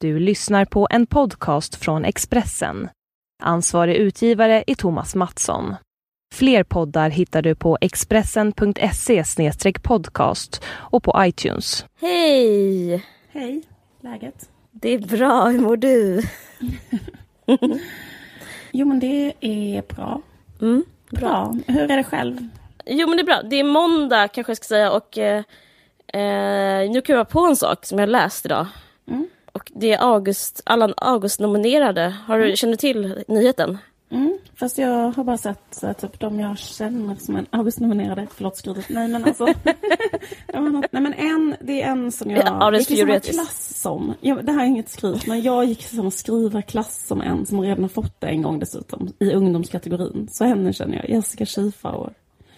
Du lyssnar på en podcast från Expressen. Ansvarig utgivare är Thomas Mattsson. Fler poddar hittar du på expressen.se podcast och på iTunes. Hej! Hej, läget? Det är bra, hur mår du? Jo men det är bra. Mm. Bra. Hur är det själv? Jo men det är bra, det är måndag kanske jag ska säga och eh, eh, nu kan jag på en sak som jag läst idag. Mm. Och det är August, Allan August-nominerade. Har du, känner du till nyheten? Mm. Fast jag har bara sett så här, typ de jag känner som en Augustnominerade. Förlåt skrivet. Nej men alltså. Nej men en, det är en som jag Ja, är gick i samma klass som. Jag, det här är inget skrivet men jag gick i samma skrivarklass som en som redan har fått det en gång dessutom. I ungdomskategorin. Så henne känner jag. Jessica Schifauer.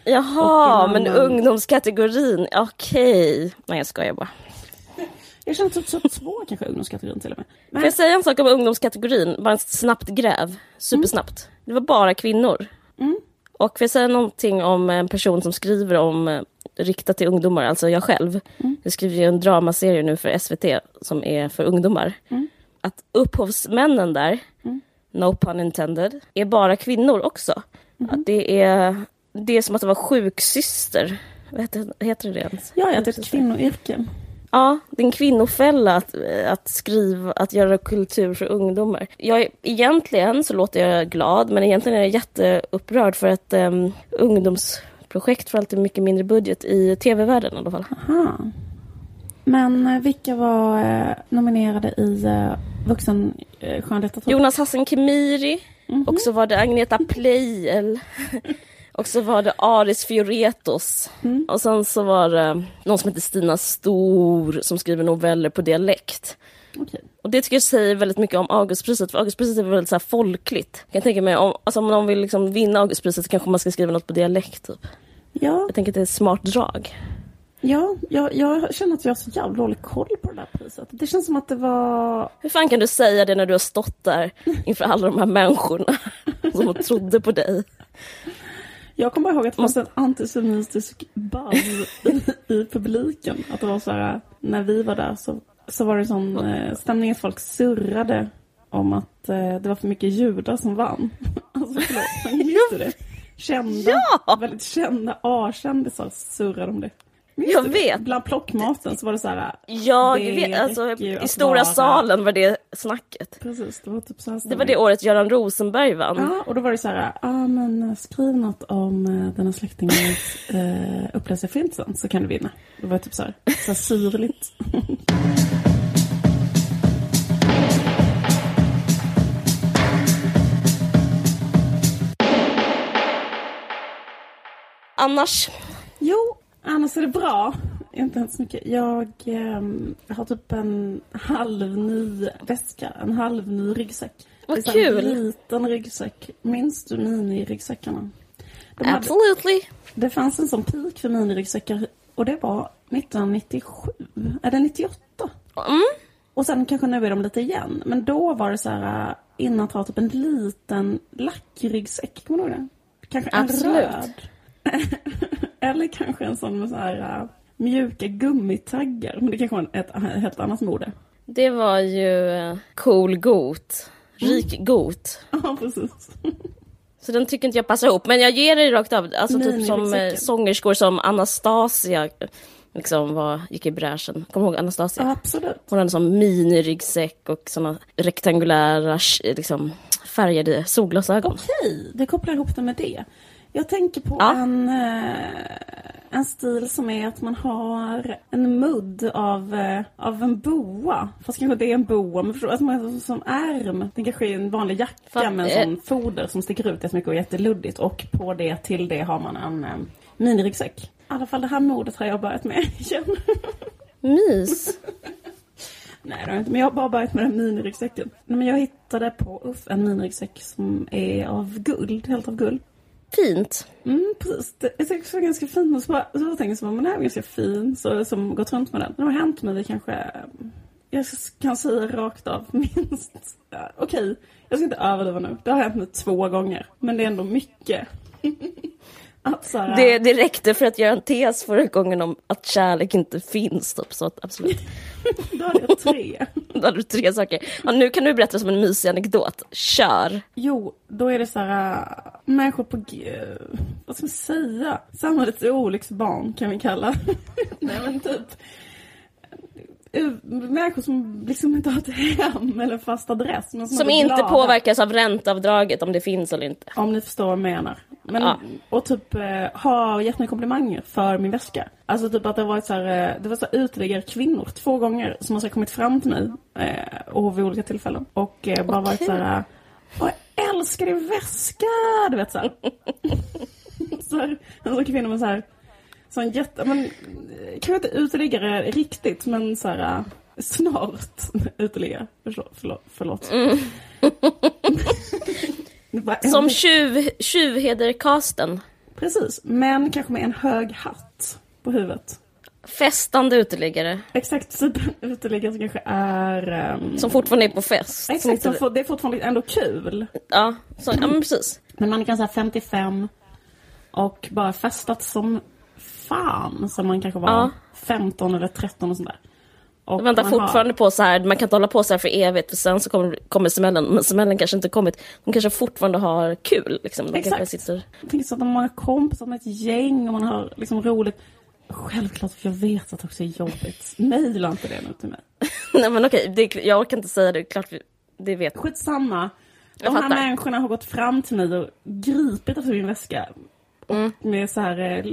Jaha, men ungdomskategorin, okej. Nej jag skojar bara. Jag känner typ så två kanske ungdomskategorin till och med. Men, Får jag säga en sak om ungdomskategorin? Bara ett snabbt gräv. Supersnabbt. Det var bara kvinnor. Mm. Och får jag säga någonting om en person som skriver om eh, riktat till ungdomar, alltså jag själv. Mm. Jag skriver ju en dramaserie nu för SVT som är för ungdomar. Mm. Att upphovsmännen där, no pun intended, är bara kvinnor också. Mm. Att det är, det är som att det var sjuksyster. Vad heter, heter det ens? ja, ja, det är ett kvinnoyrke. Ja, det är en kvinnofälla att, att skriva, att göra kultur för ungdomar. Jag, egentligen så låter jag glad, men egentligen är jag jätteupprörd för att um, ungdomsprojekt får alltid mycket mindre budget i tv-världen i alla fall. Aha. Men eh, vilka var eh, nominerade i eh, vuxen eh? Jonas Hassan Khemiri, Mhm. och så var det Agneta Pleijel, och så var det Aris Fioretos. Mm. Och sen så var det någon som heter Stina Stor som skriver noveller på dialekt. Okej. Och det tycker jag säger väldigt mycket om Augustpriset, för Augustpriset är väldigt så här folkligt. Jag kan tänka mig, om, alltså, om någon vill liksom vinna Augustpriset så kanske man ska skriva något på dialekt. Typ. Ja, Jag tänker att det är ett smart drag. ja jag, jag känner att jag har så jävla dålig koll på det där priset. Det känns som att det var... Hur fan kan du säga det när du har stått där inför alla de här människorna som trodde på dig? Jag kommer ihåg att det fanns en antisemitisk buzz i, i publiken. Att det var så här, när vi var där så, så var det sån eh, stämning att folk surrade om att eh, det var för mycket judar som vann. Alltså förlåt, men du det? Kända, Ja! väldigt kända A-kändisar surrade om det. Jag det? vet. Bland plockmaten så var det så här. Jag det vet, alltså i stora vara- salen var det snacket. Precis, det var typ så här Det var det året Göran Rosenberg vann. Ja, och då var det så här, ja men eh, skriv något om eh, den här släktingens eh, upplevelse av Förintelsen så kan du vinna. Det var typ så här, så här syrligt. Annars, Jo, annars är det bra. Inte ens mycket. Jag ehm, har typ en halv ny väska, en halv ny ryggsäck. Vad Det är kul. En liten ryggsäck. Minns du miniryggsäckarna? De hade- absolutely. Det fanns en sån peak för miniryggsäckar och det var 1997, eller 98. Mm. Och sen kanske nu är de lite igen. Men då var det så här äh, innan att ha typ en liten lackryggsäck, kommer du ihåg det? Kanske en Absolut. röd. eller kanske en sån med så här äh, mjuka gummitaggar. Men det kanske var ett helt annat mode. Det var ju eh, cool got. Rik got. Ja, precis. Så den tycker inte jag passar ihop. Men jag ger dig rakt av. Alltså typ som eh, sångerskor som Anastasia liksom var, gick i bräschen. Kommer du ihåg Anastasia? Absolut. Hon hade sån miniryggsäck och såna rektangulära liksom, färgade solglasögon. Okej, det kopplar ihop det med det. Jag tänker på Ja. en, eh, en stil som är att man har en mudd av, eh, av en boa. Fast kanske det är en boa, men förstår? Att man som ärm. Det kanske är en vanlig jacka Fan, med eh. en sån foder som sticker ut jättemycket och jätteluddigt. Och på det, till det har man en eh, miniryggsäck. I alla fall det här modet har jag börjat med igen. Mys. Nej, det har jag inte. Men jag har bara börjat med den miniryggsäcken. Men jag hittade på Uff en miniryggsäck som är av guld, helt av guld. Fint. Mm, precis. Det jag tycker det var ganska fint. Och så, bara, så jag så bara, men den ganska fin. Så som gått runt med den. Den har hänt mig kanske, jag kan säga rakt av, minst. Ja, Okej, jag ska inte överdriva nu. Det har hänt mig två gånger. Men det är ändå mycket. Här, Det, det räckte för att göra en tes förra gången om att kärlek inte finns. Typ, så att absolut. Då hade jag tre. Då hade du tre saker. Ja, nu kan du berätta som en mysig anekdot. Kör! Jo, då är det så här äh, människor på, vad ska man säga? Samhällets olycksbarn kan vi kalla. Nej men typ. Äh, Människor som liksom inte har ett hem eller fast adress. Men Som är inte glada. påverkas av ränteavdraget om det finns eller inte. Om ni förstår vad jag menar. Men, Ja. Och typ eh, har gett mig komplimanger för min väska. Alltså typ att det har varit så här, eh, det var så här uteliggare kvinnor två gånger som har så kommit fram till mig. Eh, och vid olika tillfällen. Och eh, bara varit så här, jag älskar din väska! Du vet så här. så här en sån kvinna med så här, så en jätte, men eh, kanske inte uteliggare riktigt men så här eh, snart uteliggare. Förlåt. förlåt, förlåt. En- Som tjuv, tjuvheder-casten. Precis, men kanske med en hög hatt på huvudet. Festande uteliggare. Exakt, typ uteliggare som kanske är... ehm, Som fortfarande är på fest. Som exakt, som får, det är fortfarande ändå kul. ja, så, ja, men precis. Men man kan säga 55 och bara festat som fan. Som man kanske var Ja. 15 eller 13 och sånt där. Och Jag väntar man har- fortfarande på så här, man kan inte hålla på så här för evigt för sen så kommer, kommer smällen, men smällen kanske inte kommit. De kanske fortfarande har kul liksom. De Exakt. sitter... Jag tänker så att man har många kompisar med ett gäng och man har liksom roligt. Självklart, för jag vet att det också är jobbigt. Mejla inte det nu till mig. Nej men okej, det, jag orkar inte säga det, klart det vet Skitsamma. De Jag här fattar. människorna har gått fram till mig och gripit efter min väska. Och Mm. med så här eh,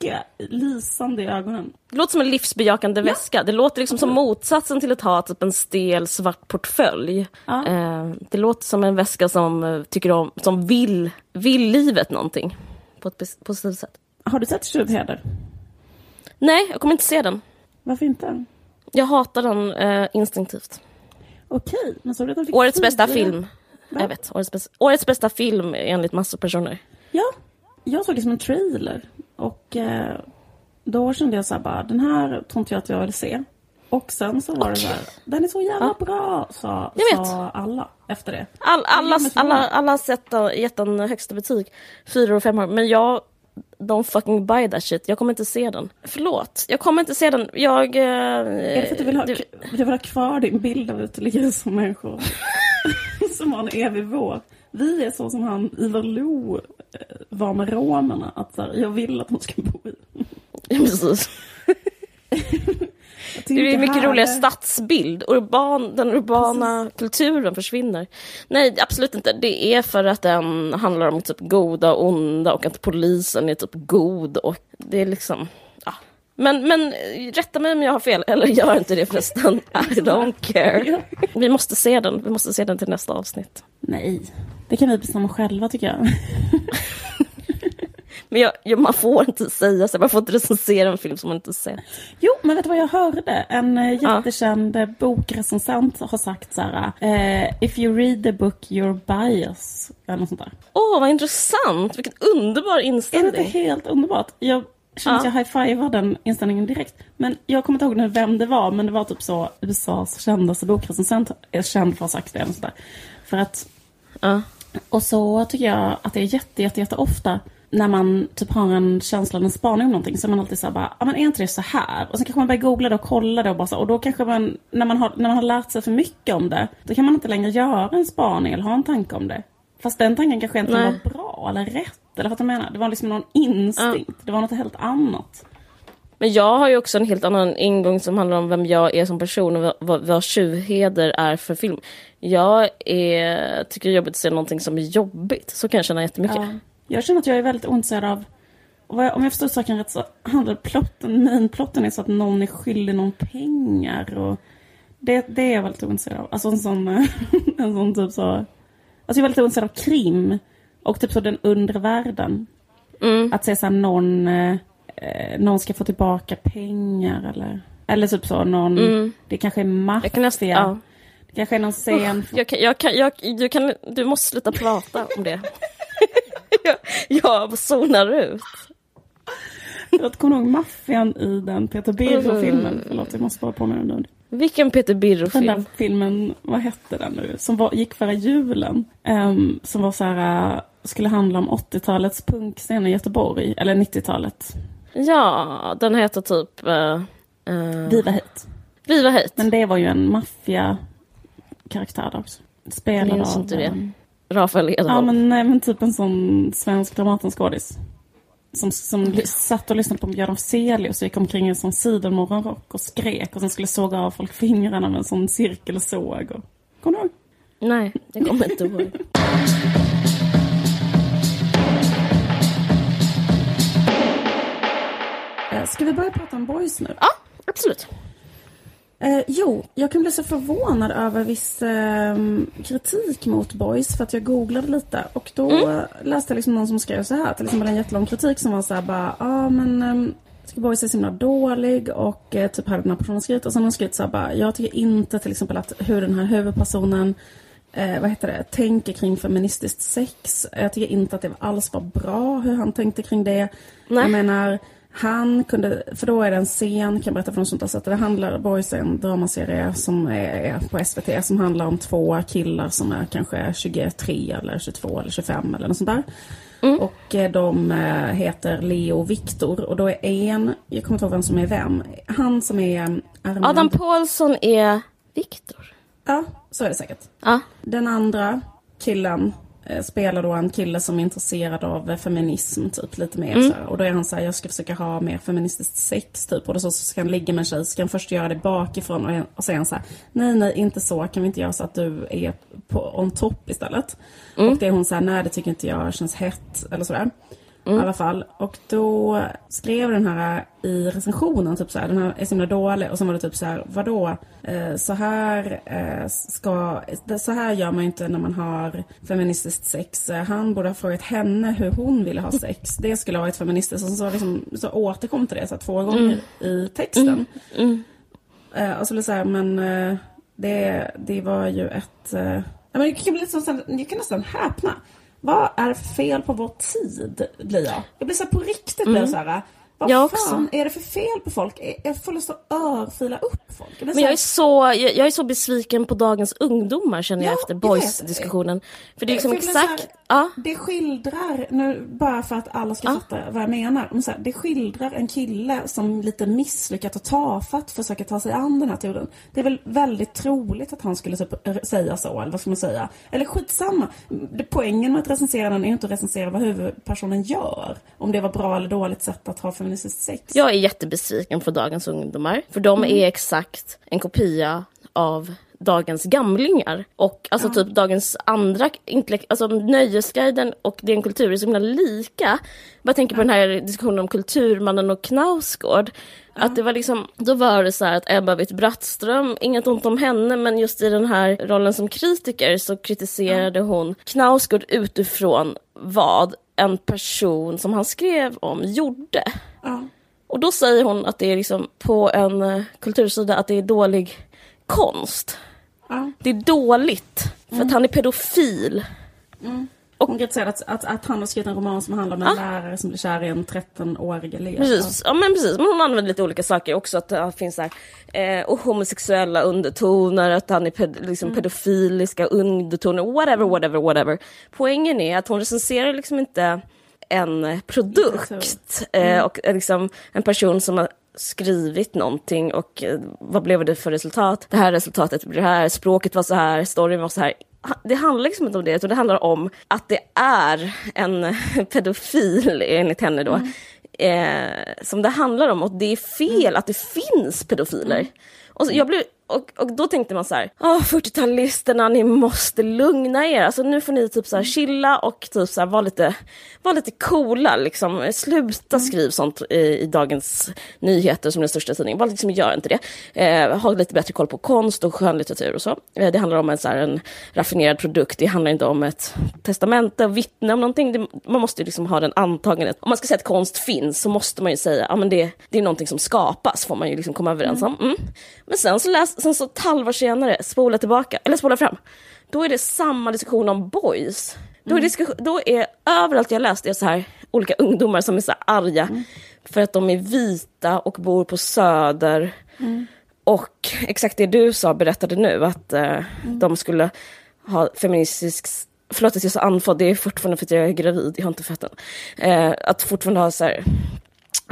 lycka lysande i ögonen. Det låter som en livsbejakande väska. Det låter liksom som motsatsen till att ha typ en stel svart portfölj. Ja. Eh, det låter som en väska som eh, tycker om, som vill, vill livet någonting. På ett positivt sätt. Har du sett Tjuvheder? Nej, jag kommer inte se den. Varför inte? Jag hatar den eh, instinktivt. Okej, men såg du att de fick Årets bästa film. Va? Jag vet. Årets bästa, årets bästa film enligt massor personer. Ja, jag såg det som en trailer. Och eh, då kände jag så här bara, den här tror inte jag att jag vill se. Och sen så var det så här, den är så jävla bra, sa, sa alla efter det. All, alla, men så- alla, alla har gett den högsta betyg. Fyra och femmor. Men jag... Don't fucking buy that shit. Jag kommer inte se den. Förlåt. Jag kommer inte se den. Jag... Eh, Är det för att du vill ha, det- du vill ha kvar din bild av uteliggare som människor? som har en evig vår. Vi är så som han Ivar Lo eh, var med romerna. Att så här, jag vill att de ska bo i. Ja, precis. Det är mycket här roligare stadsbild. Urban, den urbana kulturen försvinner. Nej, absolut inte. Det är för att den handlar om typ goda och onda och att polisen är typ god och det är liksom... Ja. Men, men eh, rätta mig om jag har fel, eller gör inte det förresten. I don't care. Vi måste se den. Vi måste se den till nästa avsnitt. Nej, det kan vi bestämma själva tycker jag. Men jag, jag, man får inte säga så, man får inte recensera en film som man inte sett. Jo, men vet du vad jag hörde? En eh, jättekänd eh, bokrecensent har sagt så här. Eh, If you read the book you're bias. Eller något sånt där. Åh, vad intressant! Vilken underbar Är det inte inställning. helt underbart? Jag att Ja. jag high-fivar den inställningen direkt. Men jag kommer inte ihåg nu vem det var, men det var typ så USAs kändaste bokrecensent är känd för att ha sagt det. Eller sånt där. För att, Ja. och så tycker jag att det är jätte, jätte, jätte ofta när man typ har en känsla eller en spaning om någonting så är man alltid såhär bara, ja men är inte det så här? Och sen kanske man börjar googla det och kolla det och bara så, och då kanske man, när man har, när man har lärt sig för mycket om det, då kan man inte längre göra en spaning eller ha en tanke om det. Fast den tanken kanske inte Nej. var bra eller rätt. Eller vad jag menar. Det var liksom någon instinkt. Det var något helt annat. Men jag har ju också en helt annan ingång som handlar om vem jag är som person och vad, vad, tjuvheder är för film. Jag är, tycker det är jobbigt att se någonting som är jobbigt. Så kan jag känna jättemycket. Ja. Jag känner att jag är väldigt ointresserad av jag, om jag förstår saken rätt så handlar plotten, main-plotten är så att någon är skyldig någon pengar och det, det är jag väldigt ointresserad av. Alltså en sån, en sån typ så, alltså jag är väldigt ointresserad av krim och typ så den undre världen. Mm. Att säga såhär någon, eh, eh, någon ska få tillbaka pengar eller, eller typ så någon, det kanske är Mm. Maffia. ja. Det kanske är någon scen. jag kan, jag kan, jag, du, kan, du måste sluta prata om det. jag, jag zonar ut. Jag kommer ihåg maffian i den Peter Birro-filmen. Förlåt, jag måste bara påminna om det. Vilken Peter Den Birro-film? där filmen, vad hette den nu? Som var, gick förra julen. Ehm, som var så här, skulle handla om 80-talets punkscen i Göteborg, eller 90-talet. Ja, den heter typ... Uh, uh, Viva hit. Viva hit. Men det var ju en maffia karaktär också. Spelad Minns av... inte det. Rafael Ja Edholm. men, nej, men typ en sån svensk Dramatenskådis. Som, som ly- satt och lyssnade på Björn Afzelius och gick omkring i en sån sidenmorgonrock och skrek och sen skulle såga av folk fingrarna med en sån cirkelsåg. Och... Kommer du ihåg? Nej, det kommer jag inte ihåg. Eh, Ska vi börja prata om boys nu? Ja, absolut. Eh, jo, jag kan bli så förvånad över viss eh, kritik mot boys för att jag googlade lite och då eh, läste jag liksom någon som skrev så här, till exempel en jättelång kritik som var så här bara, ja ah, men um, Boys är så himla dålig och eh, typ hade den här personen skrivit och sen har hon skrivit så här bara, jag tycker inte till exempel att hur den här huvudpersonen eh, vad heter det, tänker kring feministiskt sex. Jag tycker inte att det alls var bra hur han tänkte kring det. Nej. Jag menar, han kunde, för då är det en scen, kan jag berätta för någon som inte har sett det. Det handlar, Boys är en dramaserie som är, på SVT som handlar om två killar som är kanske 23 eller 22 eller 25 eller något sånt där. Och eh, de eh, heter Leo och Viktor och då är en, jag kommer inte ihåg vem som är vem, han som är eh, Armin- Adam Paulsson är Viktor. Ja, så är det säkert. Ja. Den andra killen spelar då en kille som är intresserad av eh, feminism typ lite mer så här. Och då är han så här, jag ska försöka ha mer feministiskt sex typ. Och då så ska han ligga med en tjej, ska han först göra det bakifrån och, och så är han så här, nej nej inte så, kan vi inte göra så att du är på, on top istället? Och det är hon så här, nej det tycker inte jag känns hett eller sådär. I alla fall. Och då skrev den här i recensionen, typ så här, den här är så himla dålig. Och sen var det typ så här, vadå? Eh, så här eh, ska, så här gör man ju inte när man har feministiskt sex. Han borde ha frågat henne hur hon ville ha sex. Det skulle ha varit feministiskt. Och så, liksom, så återkom till det så här, två gånger i texten. Eh, och så blev det så här, men eh, det, det var ju ett... Eh, jag, kan bli så, jag kan nästan häpna. Vad är fel på vår tid, blir jag. Jag blir så här, på riktigt blir jag så här. Vad Jag fan också. är det för fel på folk? Jag- får lust att örfila upp folk. Jag Men jag är, så jag, jag är så besviken på dagens ungdomar känner jag Ja, efter boys-diskussionen. För det är liksom exakt... Ja. Det skildrar, nu bara för att alla ska fatta vad jag menar. Men så här, det skildrar en kille som lite misslyckat och tafatt försöker ta sig an den här turen. Det är väl väldigt troligt att han skulle typ r- säga så, eller vad ska man säga? Eller skitsamma. Poängen med att recensera den är inte att recensera vad huvudpersonen gör. Om det var bra eller dåligt sätt att ha feministiskt sex. Jag är jättebesviken på dagens ungdomar. För de är exakt en kopia av dagens gamlingar. Och alltså typ dagens andra, alltså Nöjesguiden och Den kultur är så himla lika. Jag tänker på den här diskussionen om Kulturmannen och Knausgård. Att det var liksom, då var det så här att Ebba Witt-Brattström, inget ont om henne, men just i den här rollen som kritiker så kritiserade hon Knausgård utifrån vad en person som han skrev om gjorde. Ja. Och då säger hon att det är liksom på en eh, kultursida att det är dålig konst. Ja. Det är dåligt för att han är pedofil. Hon kritiserar att, att, att han har skrivit en roman som handlar om en lärare som blir kär i en 13-årig elev. Precis, ja men precis. Men hon använder lite olika saker också. Att det finns så här, eh, och homosexuella undertoner, att han är ped, liksom pedofiliska undertoner, whatever, whatever, whatever. Poängen är att hon recenserar liksom inte en produkt eh, och är liksom en person som skrivit någonting och eh, vad blev det för resultat? Det här resultatet blir det här, språket var så här, storyn var så här. Det handlar liksom inte om det, utan det handlar om att det är en pedofil, enligt henne då, eh, som det handlar om. Och det är fel att det finns pedofiler. Och, så, jag blev, och, och då tänkte man så här, åh 40-talisterna, ni måste lugna er. Alltså nu får ni typ så här chilla och typ så här vara lite, vara lite coola liksom. Sluta skriv sånt i, i Dagens Nyheter som den största tidningen. Bara liksom gör inte det. Eh, ha lite bättre koll på konst och skönlitteratur och så. Eh, det handlar om en, så här, en raffinerad produkt. Det handlar inte om ett testamente, vittne om någonting. Det, man måste ju liksom ha den antagandet. Om man ska säga att konst finns så måste man ju säga, ja men det, det är någonting som skapas, får man ju liksom komma överens om. Mm. Men sen så, läs, sen så ett halvår senare, spola tillbaka, eller spola fram, då är det samma diskussion om boys. Då är, diskussion, då är överallt jag läst det är så här olika ungdomar som är så arga för att de är vita och bor på Söder. Och exakt det du sa berättade nu, att eh, de skulle ha feministisk förlåt att jag är så andfådd, det är fortfarande för att jag är gravid, jag har inte fött. Eh, att fortfarande ha så här,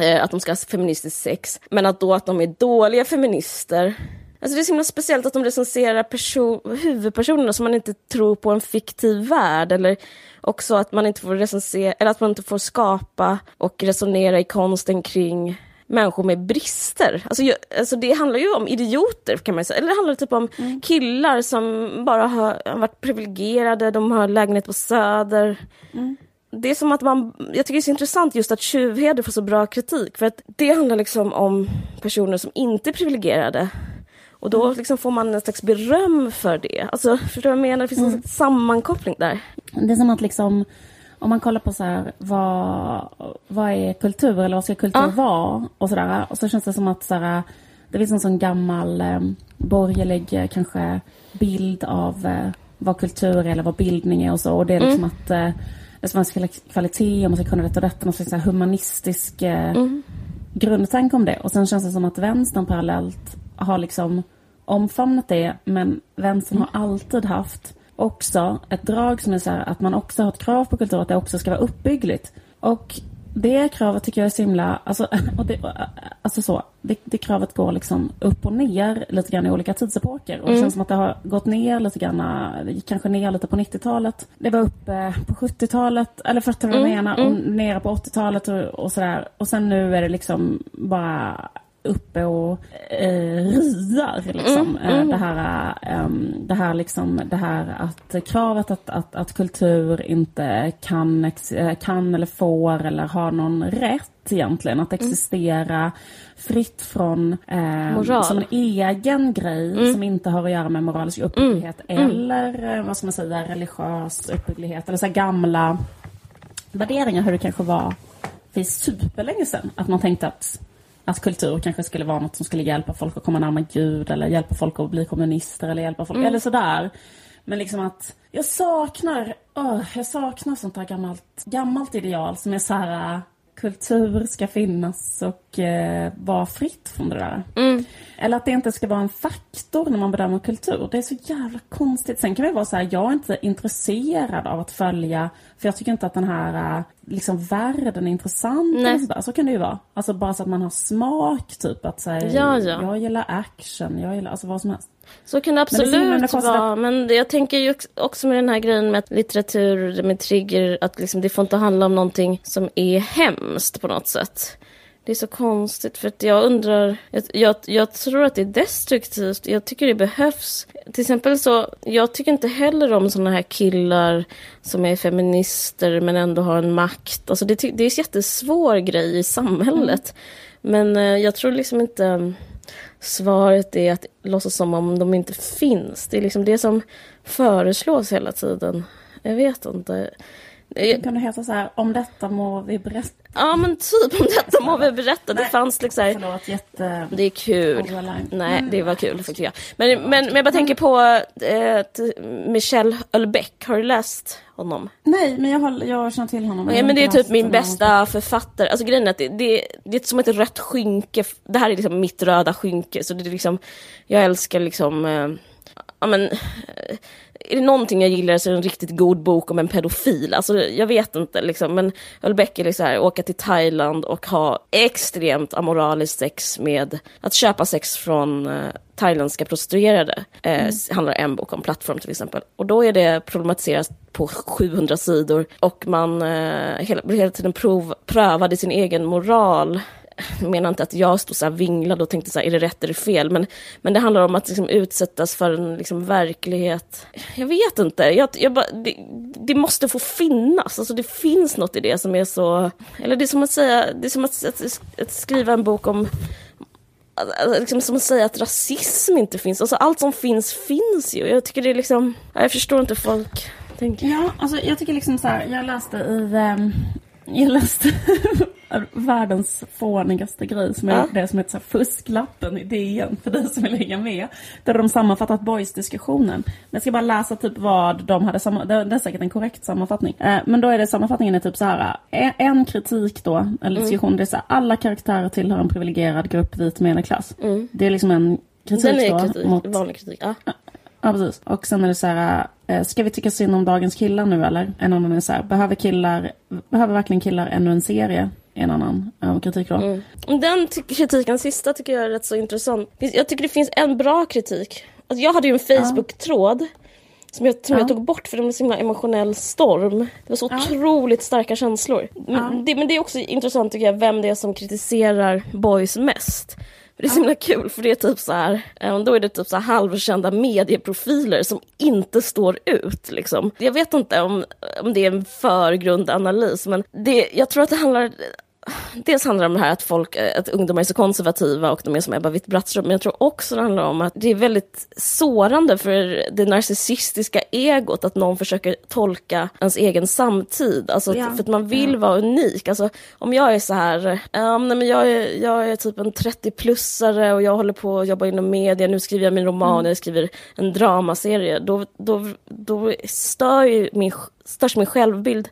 eh, att de ska ha feministiskt sex, men att då att de är dåliga feminister Alltså det är så himla speciellt att de recenserar person, huvudpersonerna som man inte tror på en fiktiv värld eller också att man inte får recensera, eller att man inte får skapa och resonera i konsten kring människor med brister. Alltså, jag, alltså det handlar ju om idioter kan man säga, eller det handlar typ om mm. killar som bara har, varit privilegierade, de har lägenhet på Söder. Mm. Det är som att man, jag tycker det är så intressant just att tjuvheder får så bra kritik, för att det handlar liksom om personer som inte är privilegierade och då liksom får man en slags beröm för det. Alltså, förstår du vad jag menar? Det finns mm. en sammankoppling där. Det är som att liksom, om man kollar på så här, vad, vad är kultur eller vad ska kultur ah. vara? Och, så där, och så känns det som att så här, det finns en sån gammal eh, borgerlig eh, kanske bild av eh, vad kultur är eller vad bildning är och så. Och det är liksom mm. att eh, det ska vara kvalitet och man ska kunna detta och detta. Någon slags humanistisk eh, mm. grundtanke om det. Och sen känns det som att vänstern parallellt har liksom omfamnat det, men vänstern har alltid haft också ett drag som är så här att man också har ett krav på kultur att det också ska vara uppbyggligt. Och det kravet tycker jag är så himla, alltså, och det, alltså så, det, det, kravet går liksom upp och ner lite grann i olika tidsepoker. Och det mm. känns som att det har gått ner lite grann, det gick kanske ner lite på 90-talet. Det var uppe på 70-talet, eller du vad jag mm, menar? Mm. Och nere på 80-talet och, och sådär. Och sen nu är det liksom bara uppe och eh, riar liksom. Mm, mm. Det, här, um, det här liksom, det här att kravet att, att, att kultur inte kan, eh, kan eller får eller har någon rätt egentligen att mm. existera mm. fritt från eh, som en egen grej mm. som inte har att göra med moralisk uppbygglighet mm. eller eh, vad ska man säga religiös uppbygglighet eller så gamla värderingar hur det kanske var för superlänge sedan. Att man tänkte att att kultur kanske skulle vara något som skulle hjälpa folk att komma närmare Gud eller hjälpa folk att bli kommunister eller hjälpa folk, mm. eller sådär. Men liksom att jag saknar, oh, jag saknar sånt här gammalt, gammalt ideal som är så här kultur ska finnas och eh, vara fritt från det där. Mm. Eller att det inte ska vara en faktor när man bedömer kultur. Det är så jävla konstigt. Sen kan det vara så här, jag är inte intresserad av att följa, för jag tycker inte att den här eh, liksom världen är intressant. Nej. Så, så kan det ju vara. Alltså bara så att man har smak, typ att säga, ja, ja. jag gillar action, jag gillar alltså vad som helst. Så kan det absolut vara. Men jag tänker ju också med den här grejen med litteratur, med trigger, att liksom det får inte handla om någonting som är hemskt på något sätt. Det är så konstigt för att jag undrar, jag, jag, jag, tror att det är destruktivt. Jag tycker det behövs. Till exempel så, jag tycker inte heller om sådana här killar som är feminister men ändå har en makt. Alltså det, det är en jättesvår grej i samhället. Mm. Men eh, jag tror liksom inte svaret är att låtsas som om de inte finns. Det är liksom det som föreslås hela tiden. Jag vet inte. Det kunde heta så här, om detta må vi berätta. Ja men typ, om detta må vi berätta. Det fanns liksom här, Förlåt, jätte... Det är kul. Nej, det var kul tycker jag. Men, men, men jag bara tänker på eh, Michel Houellebecq. Har du läst honom? Nej, men jag, har, jag känner till honom. Ja, men det är typ min bästa författare. Alltså grejen är att det, det, det är som ett rött skynke. Det här är liksom mitt röda skynke. Så det är liksom, jag älskar liksom, eh, ja men, eh, är det någonting jag gillar så är det en riktigt god bok om en pedofil. Alltså jag vet inte liksom, men Ölbeck är liksom här, åka till Thailand och ha extremt amoraliskt sex med att köpa sex från uh, thailändska prostituerade. Eh, mm. handlar en bok om plattform till exempel. Och då är det problematiserat på 700 sidor och man eh, hela, hela tiden prov, prövade sin egen moral menar inte att jag stod så här vinglad och tänkte så här, är det rätt eller fel? Men, men det handlar om att liksom utsättas för en liksom verklighet. Jag vet inte, jag, jag bara, det, det, måste få finnas. Alltså det finns något i det som är så... Eller det är som att säga, det är som att, att, att skriva en bok om liksom som att säga att rasism inte finns. Alltså allt som finns, finns ju. Jag tycker det är liksom, jag förstår inte folk tänker. Ja, alltså jag tycker liksom så här, jag läste i, um, jag läste världens fånigaste grej som är ja. det som heter så fusklappen i DN för dig som vill hänga med. Där de sammanfattat boys-diskussionen. Jag ska bara läsa typ vad de hade, det är säkert en korrekt sammanfattning. Eh, men då är det sammanfattningen är typ så här, eh, en kritik då, eller mm. diskussion, mm. det är så här, alla karaktärer tillhör en privilegierad grupp vit medelklass. Mm. Det är liksom en kritik Den är då. Kritik, mot, vanlig kritik, ja. Ja, precis. Och sen är det så här, ska vi tycka synd om dagens killar nu eller? En annan är så här, behöver killar, behöver verkligen killar ännu en serie? En annan uh, kritik då. Mm. Den kritiken, sista, tycker jag är rätt så intressant. Jag tycker det finns en bra kritik. Alltså jag hade ju en Facebook-tråd som jag, som ja. jag tog bort för det var en så himla emotionell storm. Det var så ja. otroligt starka känslor. Ja. Men, det, men det är också intressant tycker jag vem det är som kritiserar boys mest. Det är så himla kul för det är typ så här, eh, då är det typ så här halvkända medieprofiler som inte står ut liksom. Jag vet inte om, om det är en förgrundanalys men det, jag tror att det handlar dels handlar det om det här att, folk, eh, att ungdomar är så konservativa och de är som Ebba Witt-Brattström, men jag tror också det handlar om att det är väldigt sårande för det narcissistiska egot att någon försöker tolka ens egen samtid. Alltså ja. för att man vill ja. vara unik. Alltså, om jag är så här, um, nej, men jag, är, jag är typ en 30-plussare och jag håller på att jobba inom media, nu skriver jag min roman, mm. jag skriver en dramaserie, då, då, då stör ju min, störs min självbild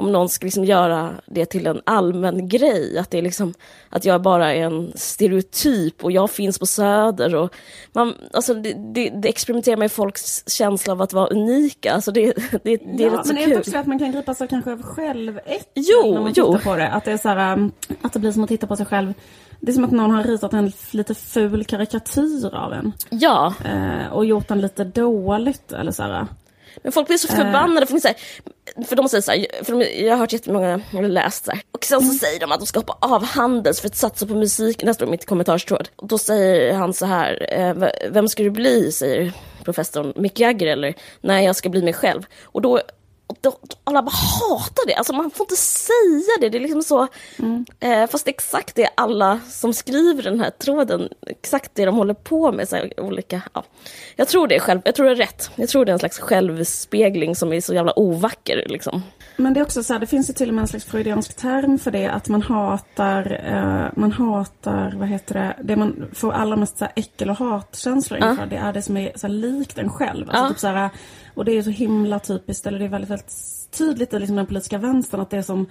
om någon ska liksom göra det till en allmän grej, att det är liksom att jag bara är en stereotyp och jag finns på Söder och man, alltså det, det, det experimenterar med folks känsla av att vara unika, alltså det, det, det är rätt så men kul. Men också att man kan gripas av kanske av själväckning jo, när man jo. tittar på det, att det är så här, um, att det blir som att titta på sig själv det är som att någon har ritat en lite ful karikatyr av en. Ja. Eh, och gjort den lite dåligt eller så här. Men folk blir så förbannade för, så här, för de säger så här, för de, jag har hört jättemånga, eller läst så här, och sen så mm. säger de att de ska hoppa av Handels för att satsa på musik, nästa mitt kommentarstråd. Och då säger han så här, eh, vem ska du bli, säger professorn Mick Jagger eller nej jag ska bli mig själv. Och då då, alla bara hatar det, alltså man får inte säga det. Det är liksom så, mm. eh, fast exakt det alla som skriver den här tråden, exakt det de håller på med. Så här, olika, ja. Jag tror det är själv, jag tror det är rätt. Jag tror det är en slags självspegling som är så jävla ovacker. Liksom. Men det är också så här, det finns ju till och med en slags freudiansk term för det, att man hatar, eh, man hatar, vad heter det, det man får allra mest så här, äckel och hatkänslor inför, det är det som är så här, likt en själv. Alltså, typ så här, och det är så himla typiskt, eller det är väldigt, väldigt tydligt i liksom den politiska vänstern att det är som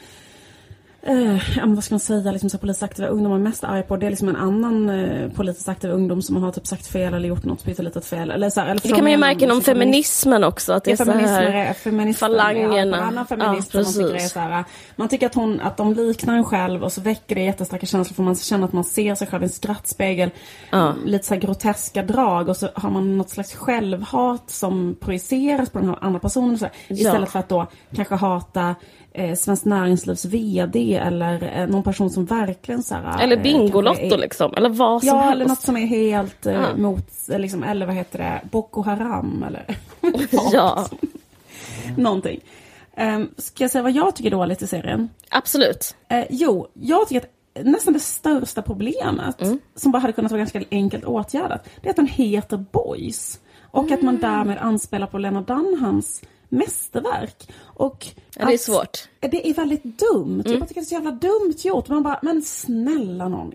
Eh, ja, vad ska man säga, liksom så politiskt aktiva ungdomar är mest arga på. Det är liksom en annan eh, politiskt aktiv ungdom som har typ sagt fel eller gjort något pyttelitet fel. Eller så här, eller det kan man ju märka inom feminismen också. Att det är så här falangerna. Ja, annan feminism ja, tycker är så här, man tycker att, hon, att de liknar en själv och så väcker det jättestarka känslor för man känner att man ser sig själv i en skrattspegel. Ja. Lite så här groteska drag och så har man något slags självhat som projiceras på den här andra personen. Så här, istället för att då kanske hata eh, Svenskt Näringslivs VD eller eh, någon person som verkligen så här, Eller eh, Bingolotto är, liksom, eller vad som ja, helst. Ja, eller något som är helt eh, ja. mot, eh, liksom, eller vad heter det, Boko Haram eller Ja. Någonting. Um, ska jag säga vad jag tycker är dåligt i serien? Absolut. Uh, jo, jag tycker att nästan det största problemet, mm. som bara hade kunnat vara ganska enkelt åtgärdat, det är att den heter Boys. Och mm. att man mm. därmed anspelar på Lena Dunhams mästerverk. Och ja, det är svårt. Det är väldigt dumt. Mm. Jag tycker det är så jävla dumt gjort. Man bara, men snälla någon,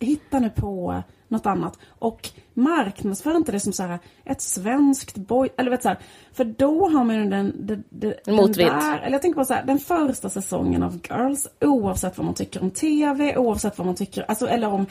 hitta nu på något annat. Och marknadsför inte det som så här, ett svenskt boy... Eller vet så här, för då har man ju den... den, den Motvind. eller jag tänker på så här, den första säsongen av Girls, oavsett vad man tycker om TV, oavsett vad man tycker... Alltså, eller om...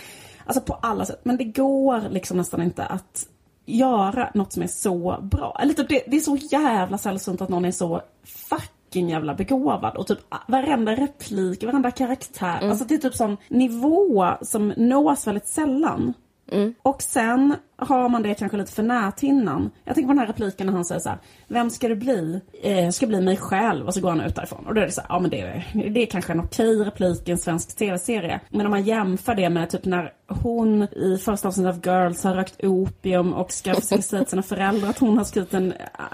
Alltså på alla sätt. Men det går liksom nästan inte att göra något som är så bra. Eller typ det, det är så jävla sällsynt att någon är så fucking jävla begåvad och typ varenda replik, varenda karaktär. Mm. Alltså det är typ sån nivå som nås väldigt sällan. Mm. Och sen har man det kanske lite för näthinnan. Jag tänker på den här repliken när han säger så här, Vem ska du bli? Eh, ska bli mig själv. Och så går han ut därifrån. Och då är det så här, ja men det är, det är kanske en okej replik i en svensk tv-serie. Men om man jämför det med typ när hon i första avsnittet av Girls har rökt opium och ska försöka säga till sina föräldrar att hon har skrivit en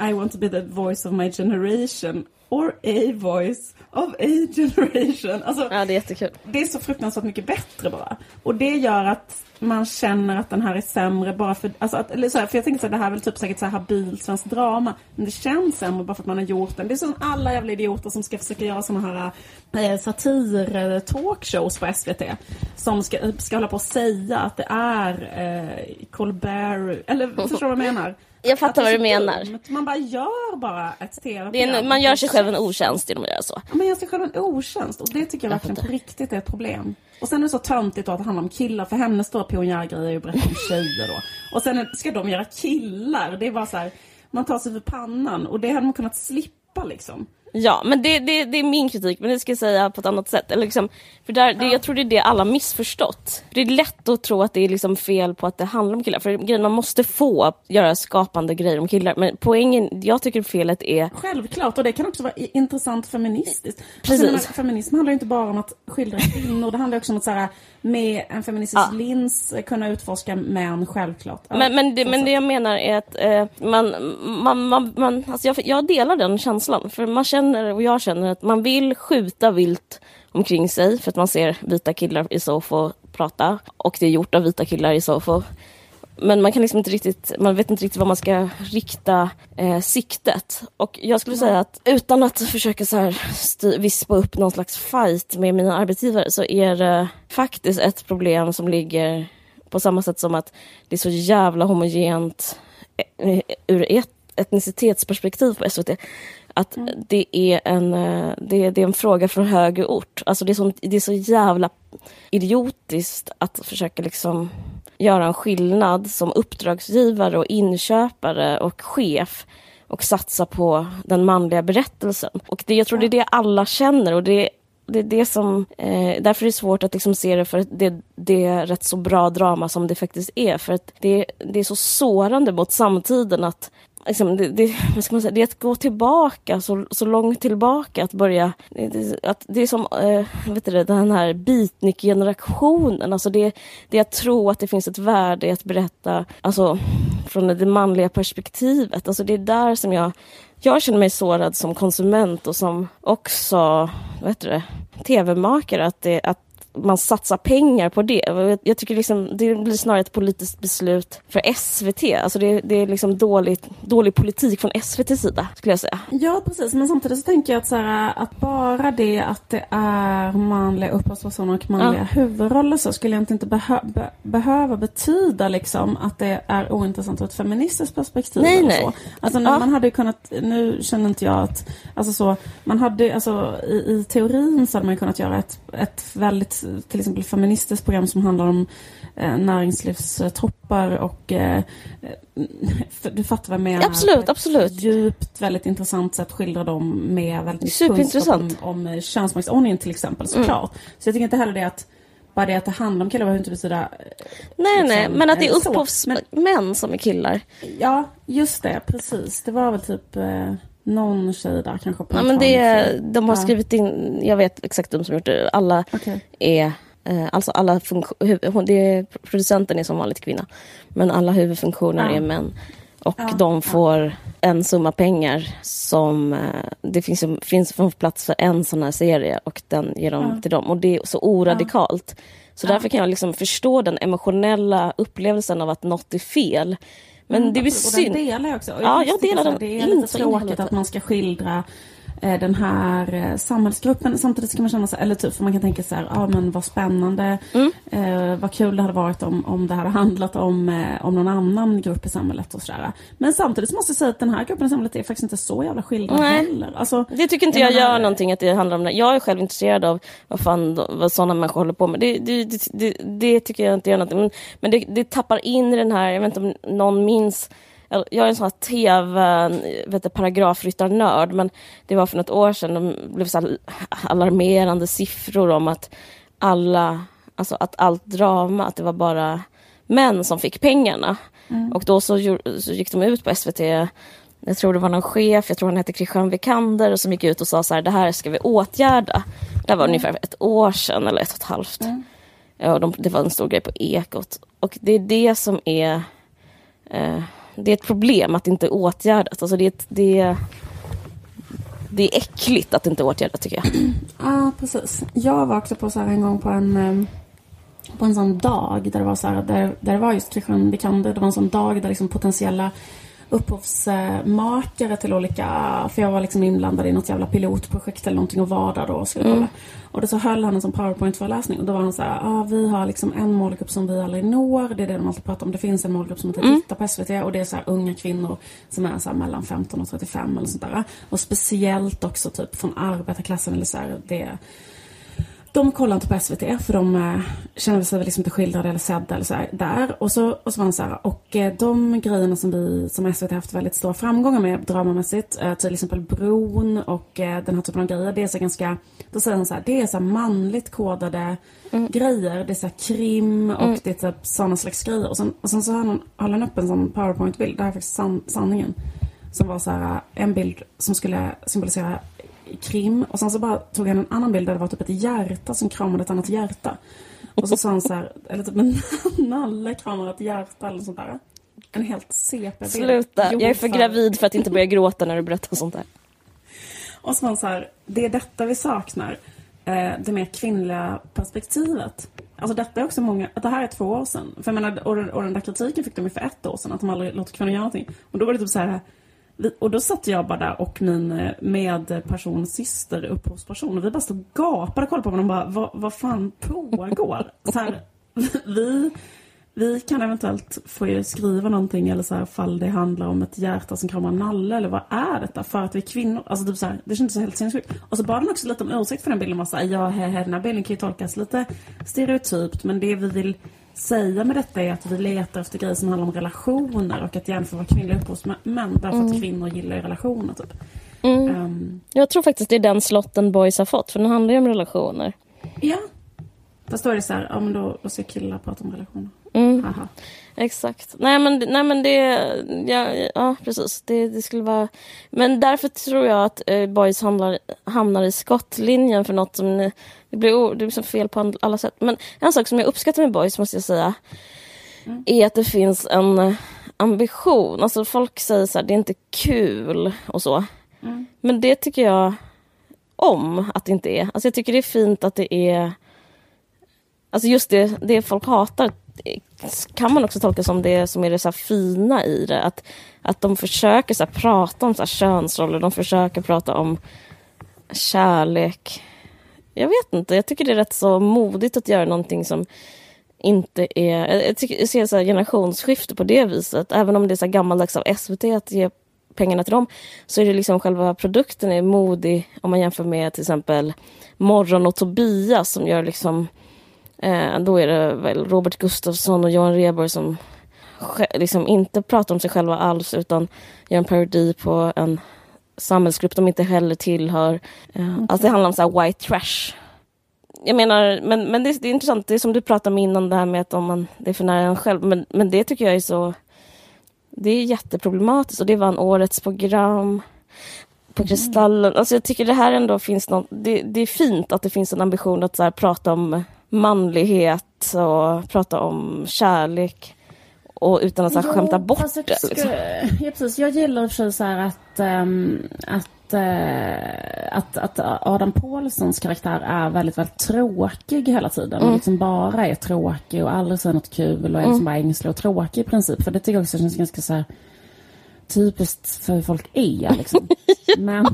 I want to be the voice of my generation. Or a voice of a generation. Alltså, ja, det är jättekul. Det är så fruktansvärt mycket bättre bara. Och det gör att man känner att den här är sämre bara för... Alltså att, eller så här, för jag tänker så här, det här är väl typ säkert så här habilt svenskt drama. Men det känns sämre bara för att man har gjort den. Det är som alla jävla idioter som ska försöka göra såna här eh, satir-talkshows på SVT. Som ska, ska hålla på och säga att det är eh, Colbert... Eller förstår du vad jag menar? Jag fattar vad du menar. Dumt. Man bara gör bara ett tv-program. Man gör sig själv en otjänst genom att göra så. Man gör sig själv en otjänst. Och det tycker jag, jag verkligen på riktigt är ett problem. Och sen är det så töntigt att det handlar om killar. För hennes stora pionjärgrej är ju att berätta om tjejer då. Och sen ska de göra killar. Det är bara så här. man tar sig för pannan och det hade man kunnat slippa liksom. Ja, men det, det, det är min kritik, men det ska jag säga på ett annat sätt. Eller liksom, för där, det, jag tror det är det alla missförstått. Det är lätt att tro att det är liksom fel på att det handlar om killar. För grejen, man måste få göra skapande grejer om killar. Men poängen, jag tycker felet är... Självklart, och det kan också vara intressant feministiskt. Precis. Alltså, feminism handlar ju inte bara om att skildra kvinnor, det handlar också om att så här, med en feministisk Ja. lins kunna utforska män, självklart. Ja, Men, men, det, men det jag menar är att eh, man, man, man, man alltså jag, jag delar den känslan. För man känner, och jag känner att man vill skjuta vilt omkring sig för att man ser vita killar i Sofo prata. Och det är gjort av vita killar i Sofo. Men man kan liksom inte riktigt, man vet inte riktigt var man ska rikta eh, siktet. Och jag skulle säga att utan att försöka så här vispa upp någon slags fight med mina arbetsgivare så är det faktiskt ett problem som ligger på samma sätt som att det är så jävla homogent eh, ur ett etnicitetsperspektiv på SVT. Att det, är en, eh, det, det är en fråga från högre ort. Alltså det, är så, det är så jävla idiotiskt att försöka liksom göra en skillnad som uppdragsgivare och inköpare och chef och satsa på den manliga berättelsen. Och det, jag tror det är det alla känner och det, det är det som, eh, därför är det svårt att liksom se det för att det, det är rätt så bra drama som det faktiskt är. För att det, det är så sårande mot samtiden att Liksom, det, det, vad ska man säga, det är att gå tillbaka, så, så långt tillbaka, att börja... Det, att det är som eh, vet du, den här beatnik-generationen. Alltså det, det är att tro att det finns ett värde i att berätta alltså, från det manliga perspektivet. Alltså det är där som jag... Jag känner mig sårad som konsument och som också vad heter det, tv-makare. Att, det, att man satsar pengar på det. Jag, tycker liksom, det blir snarare ett politiskt beslut för SVT. Alltså det, det är liksom dåligt, dålig politik från SVTs sida, skulle jag säga. Ja, precis. Men samtidigt så tänker jag att, så här, att bara det att det är manliga upphovspersoner och manliga huvudroller så skulle jag inte behö be behöva betyda liksom att det är ointressant ur ett feministiskt perspektiv. Nej, nej. Så. Alltså, Ja. man hade kunnat, nu känner inte jag att, alltså så, man hade, alltså i, i teorin så hade man kunnat göra ett, ett väldigt, till exempel feministiskt program som handlar om eh, näringslivstoppar och eh, för- du fattar vad jag menar. Absolut, absolut. Djupt, väldigt intressant sätt skildrar de med väldigt mycket kunskap om, om eh, könsmaktsordningen till exempel såklart. Så jag tycker inte heller det att bara det att det handlar om killar behöver inte betyda... eh, Nej, liksom, nej, men att det är eh, upphovsmän som är killar. Ja, just det, precis. Det var väl typ eh, någon tjej där kanske Ja, en men det är, de har Ja. skrivit in, jag vet exakt de som gjort det, alla Okej. är eh, Alltså alla funktioner, det är, producenten är som vanligt kvinna. Men alla huvudfunktioner Ja. är män. Och Ja, de får en summa pengar som eh, det finns, finns plats för en sån här serie och den ger de till dem. Och det är så oradikalt. Så därför kan jag liksom förstå den emotionella upplevelsen av att något är fel. Men det blir absolut. Och synd. den delar jag också. Ja, jag delar den Det är lite tråkigt att man ska skildra den här eh, samhällsgruppen. Samtidigt ska man känna sig, eller typ, för man kan tänka så här, ja men vad spännande, Mm. eh, vad kul det hade varit om, om det hade handlat om, eh, om någon annan grupp i samhället och sådär. Men samtidigt så måste jag säga att den här gruppen i samhället är faktiskt inte så jävla skildrad Nej. heller. Alltså, Det tycker inte Jag menar- gör någonting att det handlar om det. Jag är själv intresserad av vad fan vad sådana människor håller på med. Det, det, det, det, det tycker jag inte gör någonting. Men, men det, det tappar in i den här, jag vet inte om någon minns jag är en sån här tv, vet du, paragrafryttarnörd, men det var för något år sedan, de blev så alarmerande siffror om att alla, alltså att allt drama, att det var bara män som fick pengarna. Och då så, så gick de ut på SVT jag tror det var någon chef, jag tror han hette Christian Vikander, som gick ut och sa så här, det här ska vi åtgärda. Det var ungefär ett år sedan, eller ett och ett halvt. Ja, och de, det var en stor grej på Ekot. Och det är det som är... Eh, det är ett problem att det inte åtgärdas. Alltså det, är ett, det, är- det är äckligt att det inte åtgärdas tycker jag. Ja, precis. Jag var också på så här en gång på en, ehm, på en sån dag där det var så här, där, där det var just Christian Vikander. Det var en sån dag där liksom potentiella upphovsmakare till olika, för jag var liksom inblandad i något jävla pilotprojekt eller någonting och var där då och skulle kolla. Och då så höll han en sån powerpoint-föreläsning och då var han så här, ah, vi har liksom en målgrupp som vi aldrig når, det är det de alltid pratar om. Det finns en målgrupp som inte tittar på SVT och det är så här unga kvinnor som är så här mellan 15 och 35 eller sånt där. Och speciellt också typ från arbetarklassen eller så här, det de kollade inte på SVT för de eh, kände sig liksom inte skildrade eller sedda eller så här, där. Och så, och så var han så här, och eh, de grejerna som vi som SVT haft väldigt stora framgångar med dramamässigt, eh, till exempel Bron och eh, den här typen av grejer, det är så ganska, då säger han så här, det är så manligt kodade mm. grejer, det är så krim och mm. det är typ sådana slags grejer. Och sen, och sen så höll han, höll han upp en sån powerpoint-bild, det här är faktiskt san, sanningen. Som var så här, en bild som skulle symbolisera krim. Och sen så bara tog han en annan bild där det var typ ett hjärta som kramade ett annat hjärta. Och så sa han så här, eller typ en nalle kramar ett hjärta eller sånt där. En helt CP-bild. Sluta, jag är för gravid för att inte börja gråta när du berättar sånt där. Och så var han så här, det är detta vi saknar. Eh, det mer kvinnliga perspektivet. Alltså detta är också många, det här är två år sedan. För jag menar, och, och den där kritiken fick de ju för ett år sedan, att de aldrig låter kvinnor göra någonting. Och då var det typ så här, och då satt jag bara där och min eh, medperson, syster, upphovsperson och vi bara stod och gapade och kollade på varandra och bara, vad, vad fan pågår? Så här, vi, vi kan eventuellt få skriva någonting eller så här, fall det handlar om ett hjärta som kramar en nalle eller vad är detta? För att vi är kvinnor, alltså typ så här, det kändes så helt sinnessjukt. Och så bad han också lite om ursäkt för den bilden, Man sa, ja, här, här, den här bilden kan ju tolkas lite stereotypt men det vi vill säga med detta är att vi letar efter grejer som handlar om relationer och att jämföra kvinnliga upphovsmän därför mm. att kvinnor gillar relationer. Typ. Mm. Um, jag tror faktiskt det är den slotten Boys har fått, för den handlar ju om relationer. Ja. Fast då är det så här, ja men då, då ska killar prata om relationer. Mm. Exakt. Nej men, nej, men det, ja, ja precis. Det, det skulle vara... Men därför tror jag att eh, Boys handlar, hamnar i skottlinjen för något som... Det blir, det blir liksom fel på alla sätt. Men en sak som jag uppskattar med Boys måste jag säga mm. är att det finns en eh, ambition. Alltså folk säger så här, det är inte kul och så. Mm. Men det tycker jag om att det inte är. Alltså jag tycker det är fint att det är... Alltså just det, det folk hatar kan man också tolka som det som är det så fina i det. Att, att de försöker så prata om så könsroller, de försöker prata om kärlek. Jag vet inte, jag tycker det är rätt så modigt att göra någonting som inte är... Jag, tycker, jag ser så generationsskifte på det viset. Även om det är så gammaldags av SVT att ge pengarna till dem så är det liksom själva produkten är modig om man jämför med till exempel Morgon och Tobias som gör liksom Eh, då är det väl Robert Gustafsson och Johan Rheborg som liksom inte pratar om sig själva alls utan gör en parodi på en samhällsgrupp de inte heller tillhör. Eh, okay. Alltså det handlar om så white trash. Jag menar, men, men det, det, är intressant, det är som du pratade om innan det här med att om man, det är för nära en själv, men, men det tycker jag är så... Det är jätteproblematiskt och det vann årets program på Kristallen. Alltså jag tycker det här ändå finns något, det, det är fint att det finns en ambition att så prata om manlighet och prata om kärlek och utan att så här, skämta bort det. Liksom. Ja, precis. Jag gillar i och för sig så här att, um, att, uh, att, att Adam Pålssons karaktär är väldigt, väldigt tråkig hela tiden. Mm. Och liksom bara är tråkig och aldrig säger något kul och är mm. liksom bara ängslig och tråkig i princip. För det tycker jag också känns ganska så här, typiskt för hur folk är. Liksom. Men,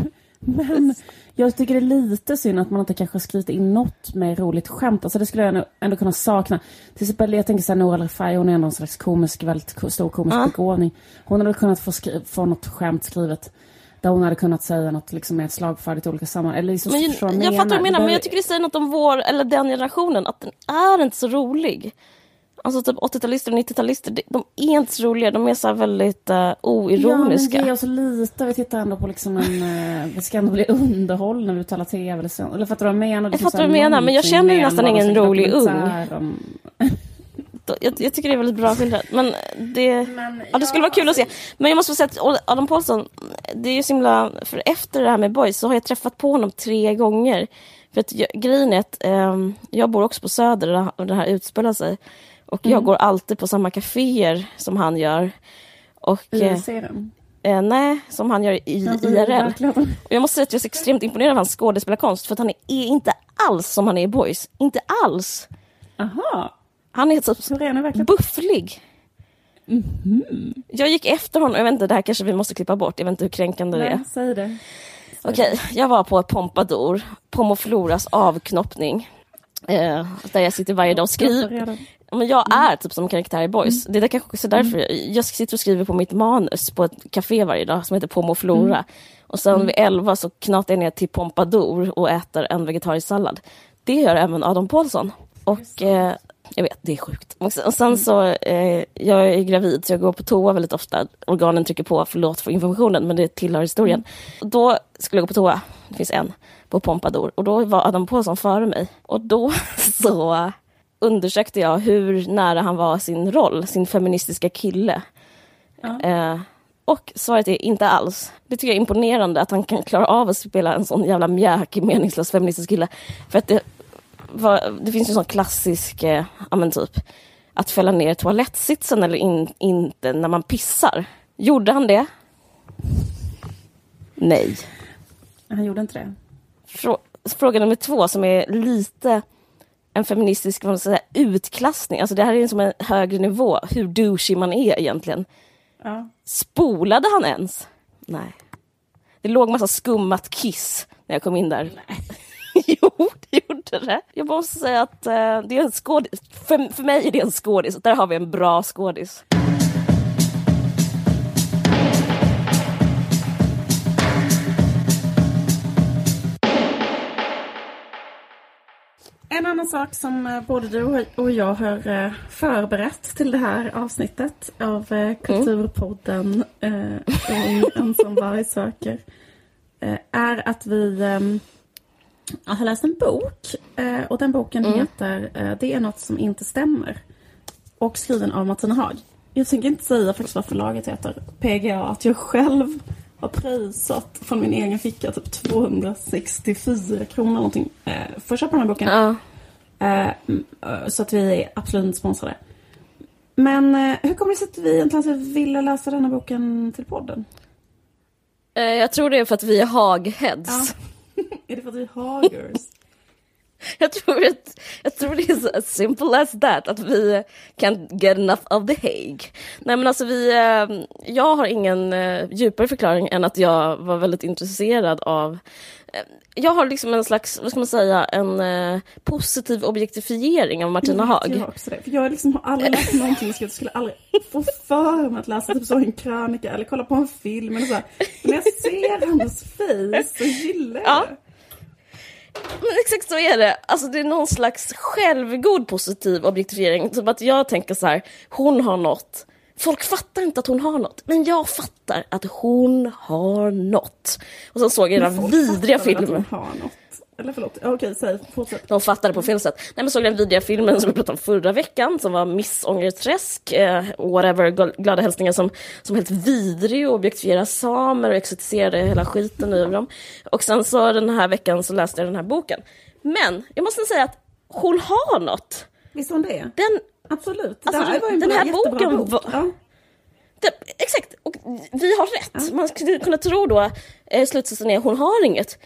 men jag tycker det är lite synd att man inte kanske skrivit in något med roligt skämt. Alltså det skulle jag ändå kunna sakna. Till exempel, jag tänker såhär Nour El-Refai, hon är någon slags komisk, väldigt stor komisk ja. begåvning. Hon hade kunnat få, få något skämt skrivet där hon hade kunnat säga något liksom mer slagfärdigt i olika sammanhang. Eller liksom, men, jag, jag fattar vad du menar, men jag tycker det säger något om vår, eller den generationen, att den är inte så rolig. Alltså typ 80-talister och 90-talister, de är inte så roliga. De är så väldigt uh, oironiska. Ja, men ge oss lite. Vi tittar ändå på liksom en... Uh, vi ska ändå bli underhållna när vi talar tv eller så. Eller fattar du vad jag menar? Jag fattar vad du menar, men jag känner nästan ingen rolig ung. Om... jag, jag, tycker det är väldigt bra skildrat. Men det, men, ja, det skulle vara kul att se. Men jag måste säga att Adam Pålsson, det är ju så himla... För efter det här med Boys så har jag träffat på honom tre gånger. För att jag, grejen är att um, jag bor också på Söder där det här utspelar sig. Och mm. jag går alltid på samma kaféer som han gör. Och, I eh, serien? Eh, nej, som han gör i alltså, IRL. Och jag måste säga att jag är extremt imponerad av hans skådespelarkonst för att han är, inte alls som han är i Boys. Inte alls. Aha. Han är så är bufflig. Mm -hmm. Jag gick efter honom, jag vet inte, det här kanske vi måste klippa bort, jag vet inte hur kränkande nej, det är. Säg det. Okej, okay, jag var på Pompadour, Pomofloras avknoppning. Eh, där jag sitter varje dag och skriver. Men jag mm. är typ som karaktär i Boys. Mm. Det är kanske också därför mm. jag sitter och skriver på mitt manus på ett café varje dag som heter Pomo Flora. Mm. Och sen mm. vid elva så knatar jag ner till Pompadour och äter en vegetarisk sallad. det gör även Adam Pålsson. Och eh, jag vet, det är sjukt. Och sen, sen så, eh, jag är gravid så jag går på toa väldigt ofta. Organen trycker på, förlåt för informationen men det tillhör historien. Och då skulle jag gå på toa, det finns en, på Pompadour. Och då var Adam Pålsson före mig. Och då så undersökte jag hur nära han var sin roll, sin feministiska kille. Ja. Eh, och svaret är inte alls. Det tycker jag är imponerande att han kan klara av att spela en sån jävla mjäkig, meningslös feministisk kille. För att det, var, det finns ju en sån klassisk, eh, ja men typ, att fälla ner toalettsitsen eller in, inte när man pissar. Gjorde han det? Nej. Han gjorde inte det. Frå, fråga nummer två som är lite en feministisk vad säga, utklassning. Alltså det här är som en högre nivå, hur douchey man är egentligen. Ja. Spolade han ens? Nej. Det låg massa skummat kiss när jag kom in där. jo, det gjorde det. Jag måste säga att eh, det är en skådis. För, för mig är det en skådis. Där har vi en bra skådis. En annan sak som eh, både du och jag har eh, förberett till det här avsnittet av eh, Kulturpodden eh, och En som vargsöker eh, är att vi eh, har läst en bok och den boken heter eh, Det är något som inte stämmer och skriven av Martina Haag. Jag tänker inte säga faktiskt vad förlaget heter, PGA, att jag själv har pröjsat från min egen ficka typ 264 kronor någonting eh, för att köpa den här boken. Ja. Eh, eh, så att vi är absolut inte sponsrade. Men eh, hur kommer det sig att vi egentligen ville läsa den här boken till podden? Eh, jag tror det är för att vi är Haagheads. är det för att vi är hagers? Jag tror, att, jag tror det är så as simple as that, att vi kan get enough of the Hague. Nej men alltså vi, eh, jag har ingen eh, djupare förklaring än att jag var väldigt intresserad av eh, jag har liksom en slags, vad ska man säga, en eh, positiv objektififiering av Martina Haag. Jag, också det. För jag liksom har aldrig läst någonting så jag skulle aldrig få för mig att läsa typ så en krönika eller kolla på en film eller så. här. Men när jag ser hennes face så gillar jag Ja. det. Men exakt så är det. Alltså det är någon slags självgod positiv objektifiering. Typ att jag tänker så här, hon har något. Folk fattar inte att hon har något, men jag fattar att hon har något. Och sen såg jag den vidriga filmen. Eller förlåt, Ja, okej säg, fortsätt. De fattade på fel sätt. Nej men såg den vidriga filmen som vi pratade om förra veckan som var Miss Ångerträsk, eh, whatever, gl- glada hälsningar som, som helt vidrig och objektifierade samer och exotiserade hela skiten ur dem. Och sen så den här veckan så läste jag den här boken. Men jag måste säga att hon har något. Visst hon det? Den, Absolut. Det Alltså, här var ju en den bra, här boken bok. var- Ja. det, exakt, och vi har rätt. Man skulle kunna tro då, eh, slutsatsen är hon har inget.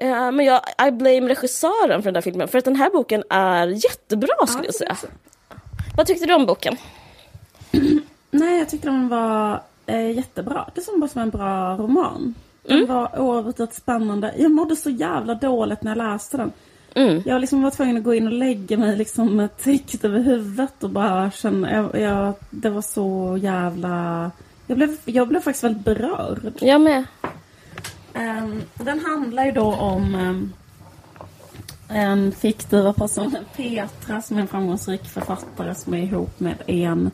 Eh, men jag, I blame regissören för den där filmen, för att den här boken är jättebra skulle jag säga. Vad tyckte du om boken? Nej, jag tyckte den var eh, jättebra. Det som bara som en bra roman. Den Mm. var oerhört spännande. Jag mådde så jävla dåligt när jag läste den. Mm. Jag liksom var tvungen att gå in och lägga mig liksom med täcket över huvudet och bara känna, jag, jag, det var så jävla... Jag blev, jag blev faktiskt väldigt berörd. Jag med. Ehm, den handlar ju då om um, en fiktiva person, Petra, som är en framgångsrik författare som är ihop med en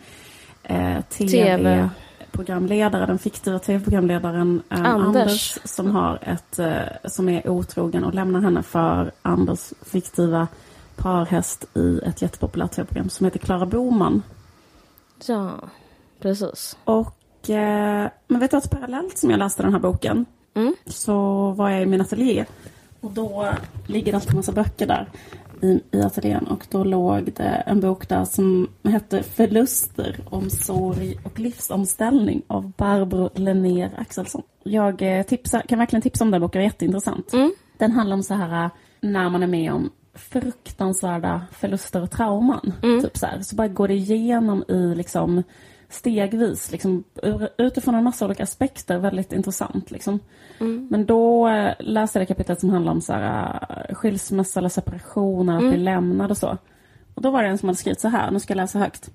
eh, tv-programledare, den fiktiva tv-programledaren eh, Anders. Anders. som har ett, eh, som är otrogen och lämnar henne för Anders fiktiva parhäst i ett jättepopulärt tv-program som heter Klara Boman. Ja, precis. Och, eh, men vet du att parallellt som jag läste den här boken Mm. så var jag i min ateljé. Och då ligger alltid en massa böcker där i, i ateljén. Och då låg det en bok där som hette Förluster om sorg och livsomställning av Barbro Lennér Axelsson. Jag eh, tipsar, kan verkligen tipsa om den boken, den är jätteintressant. Mm. Den handlar om så här eh, när man är med om fruktansvärda förluster och trauman. Mm. Typ så, här. så bara går det igenom i liksom stegvis, liksom, utifrån en massa olika aspekter, väldigt intressant. Liksom. Mm. Men då eh, läste jag det kapitlet som handlar om så här, eh, skilsmässa eller separation, eller att bli lämnad och så. Och då var det en som hade skrivit så här, nu ska jag läsa högt.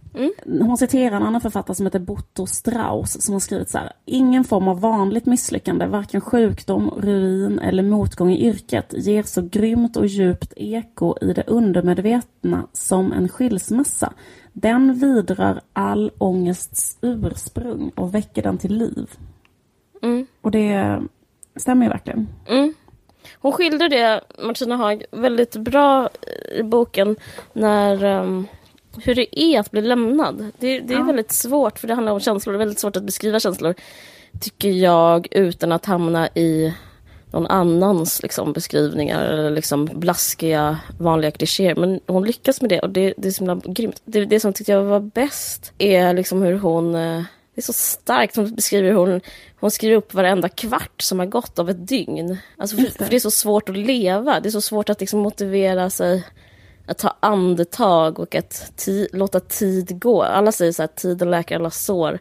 Hon citerar en annan författare som heter Botto Strauss som har skrivit så här. Ingen form av vanligt misslyckande, varken sjukdom, ruin eller motgång i yrket ger så grymt och djupt eko i det undermedvetna som en skilsmässa. Den vidrar all ångests ursprung och väcker den till liv. Mm. Och det stämmer ju verkligen. Mm. Hon skildrar det, Martina Haag, väldigt bra i boken när um, hur det är att bli lämnad. Det, det är Ja. väldigt svårt, för det handlar om känslor. Det är väldigt svårt att beskriva känslor, tycker jag, utan att hamna i någon annans liksom, beskrivningar eller liksom blaskiga vanliga klichéer. Men hon lyckas med det och det, det är så himla grymt. Det, det som tyckte jag var bäst är liksom hur hon eh, det är så starkt. Hon beskriver hur hon, hon skriver upp varenda kvart som har gått av ett dygn. Alltså för, för det är så svårt att leva. Det är så svårt att liksom motivera sig att ta andetag och att ti, låta tid gå. Alla säger så här, tiden läker alla sår.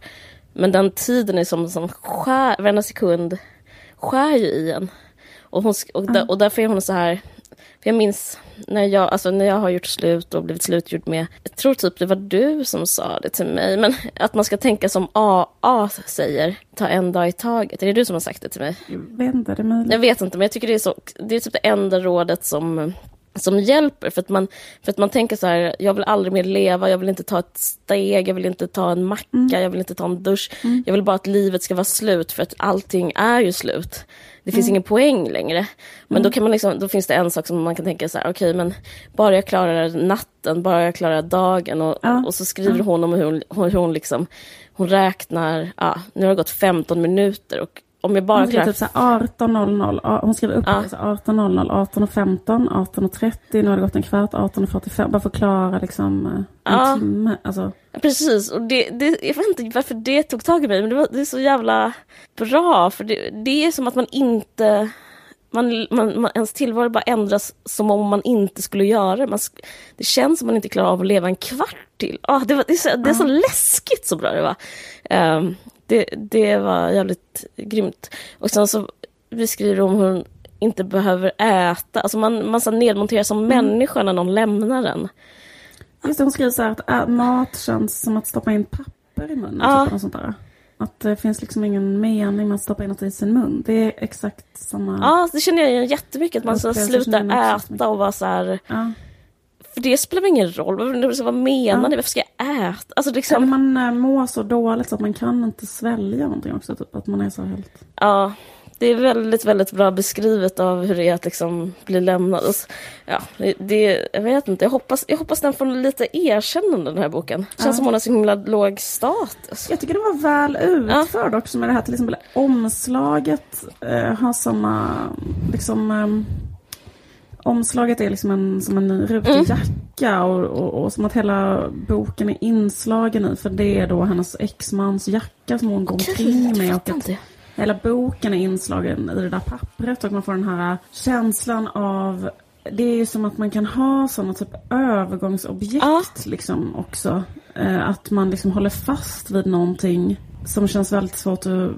Men den tiden är som, som skär, varenda sekund skär ju i en. Och, hon, och, där, och därför är hon så här, för jag minns när jag, alltså när jag har gjort slut och blivit slutgjord med, jag tror typ det var du som sa det till mig, men att man ska tänka som AA säger, ta en dag i taget. Är det du som har sagt det till mig? Jag vet inte, det möjligt. Jag vet inte, men jag tycker det är så, det är typ det enda rådet som som hjälper, för att, man, för att man tänker så här, jag vill aldrig mer leva, jag vill inte ta ett steg, jag vill inte ta en macka, jag vill inte ta en dusch. Jag vill bara att livet ska vara slut, för att allting är ju slut. Det finns ingen poäng längre. Men då, kan man liksom, då finns det en sak som man kan tänka så här, okej men bara jag klarar natten, bara jag klarar dagen. Och, Ja. och så skriver hon om hur hon, hur hon liksom, hon räknar, ja, nu har det gått 15 minuter och om jag bara Hon klarar... typ så här 18.00, ja, hon skriver upp Ja. det, så här 18.00, 18.15, 18.30, nu har det gått en kvart, 18.45, bara förklara liksom eh, en Ja. timme. Alltså, Precis, och det, det, jag vet inte varför det tog tag i mig, men det, var, det är så jävla bra, för det, det är som att man inte... Man, man, man, ens tillvaro bara ändras som om man inte skulle göra det. Det känns som man inte klarar av att leva en kvart till. Ah, det, var, det, är så, det är så läskigt så bra det var. Ehm, det, det var jävligt grymt. Och sen så beskriver hon hur hon inte behöver äta. Alltså man, man så nedmonteras som människa när någon lämnar en. just det, hon skriver så här att äh, mat känns som att stoppa in papper i munnen. Ja. Typ, och sånt där. Att det finns liksom ingen mening med att stoppa in något i sin mun. Det är exakt samma. Ja, det känner jag igen jättemycket. Att man så slutar äta och vara så här... Ja. För det spelar ingen roll. Vad, menar Ja. ni? Varför ska jag äta? Alltså Eller liksom... man äh, mår så dåligt så att man kan inte svälja någonting också. Typ, att man är så helt... Ja, det är väldigt, väldigt bra beskrivet av hur det är att liksom bli lämnad. Ja, det, jag vet inte. Jag hoppas, jag hoppas den får lite erkännande den här boken. Känns Ja. som hon har så himla låg status. Jag tycker det var väl utförd också med det här till exempel omslaget eh, har samma liksom ehm, Omslaget är liksom en, som en rutig Mm. jacka och, och, och som att hela boken är inslagen i för det är då hennes exmans jacka som hon går omkring med och att hela boken är inslagen i det där pappret och man får den här känslan av det är ju som att man kan ha sådana typ övergångsobjekt Ja. liksom också. Eh, att man liksom håller fast vid någonting som känns väldigt svårt att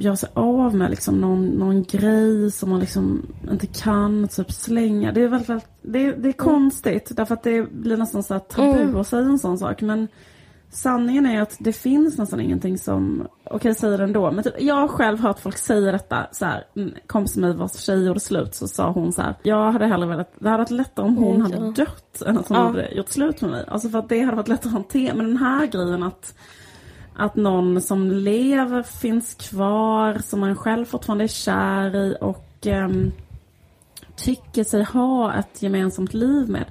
göra sig av med. Liksom någon, någon grej som man liksom inte kan typ slänga. Det är väldigt, väldigt det, det är konstigt därför att det blir nästan så här tabu Mm. att säga en sån sak. Men Sanningen är att det finns nästan ingenting som, okej säger det ändå, men typ, jag har själv hört folk säga detta så här, mm, kompis med mig vars tjej gjorde slut så sa hon så här, jag hade hellre velat, det hade varit lättare om hon Mm, hade ja. dött än att hon Ja. hade gjort slut med mig. Alltså för att det hade varit lättare att hantera, men den här grejen att att någon som lever finns kvar, som man själv fortfarande är kär i och ehm, tycker sig ha ett gemensamt liv med.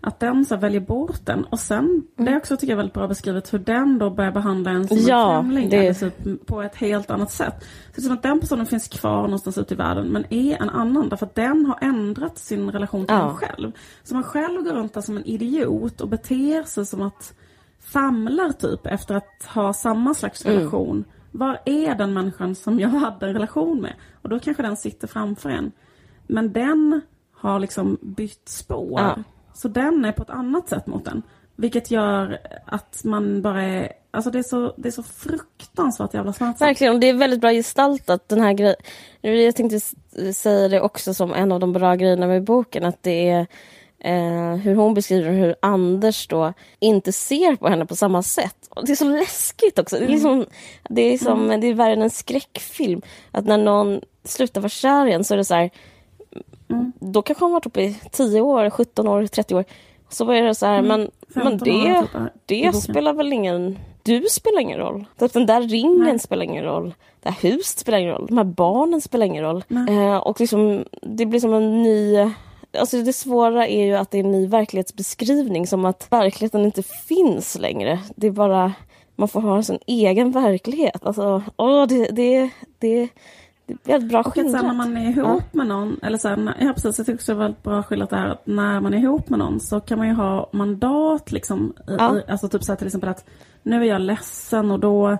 Att den så väljer bort den. Och sen, det är också tycker jag väldigt bra beskrivet hur den då börjar behandla en som Ja, en främling. det- typ på ett helt annat sätt. Så det är som att den personen finns kvar någonstans ute i världen men är en annan. Därför att den har ändrat sin relation till Ja. en själv. Så man själv går runt där som en idiot och beter sig som att famlar typ efter att ha samma slags Mm. relation. Var är den människan som jag hade en relation med? Och då kanske den sitter framför en. Men den har liksom bytt spår. Ja. Så den är på ett annat sätt mot den. Vilket gör att man bara är... Alltså det är så, det är så fruktansvärt jävla smärtsamt. Verkligen, och det är väldigt bra gestaltat den här grejen. Jag tänkte säga det också som en av de bra grejerna med boken, att det är Eh, hur hon beskriver hur Anders då inte ser på henne på samma sätt. Och det är så läskigt också. Det är, liksom, det är, som, det är värre än en skräckfilm. Att när någon slutar vara kär igen så är det så här... Då kanske hon varit uppe i 10 år, 17 år, 30 år. Så är det så här, men, men 15 år det, typ, det spelar väl ingen... Du spelar ingen roll. Typ den där ringen Nej. spelar ingen roll. Det här huset spelar ingen roll. De här barnen spelar ingen roll. Eh, och liksom, det blir som en ny... Alltså det svåra är ju att det är en ny verklighetsbeskrivning. Som att verkligheten inte finns längre. Det är bara... Man får ha sin egen verklighet. Alltså, åh, det, det, det, det är väldigt bra sen när skildrat. man är ihop med någon, eller så här, ja precis, jag tycker också det var väldigt bra skildrat där att när man är ihop med någon så kan man ju ha mandat liksom. I, Ja. i, alltså typ så här till exempel att nu är jag ledsen och då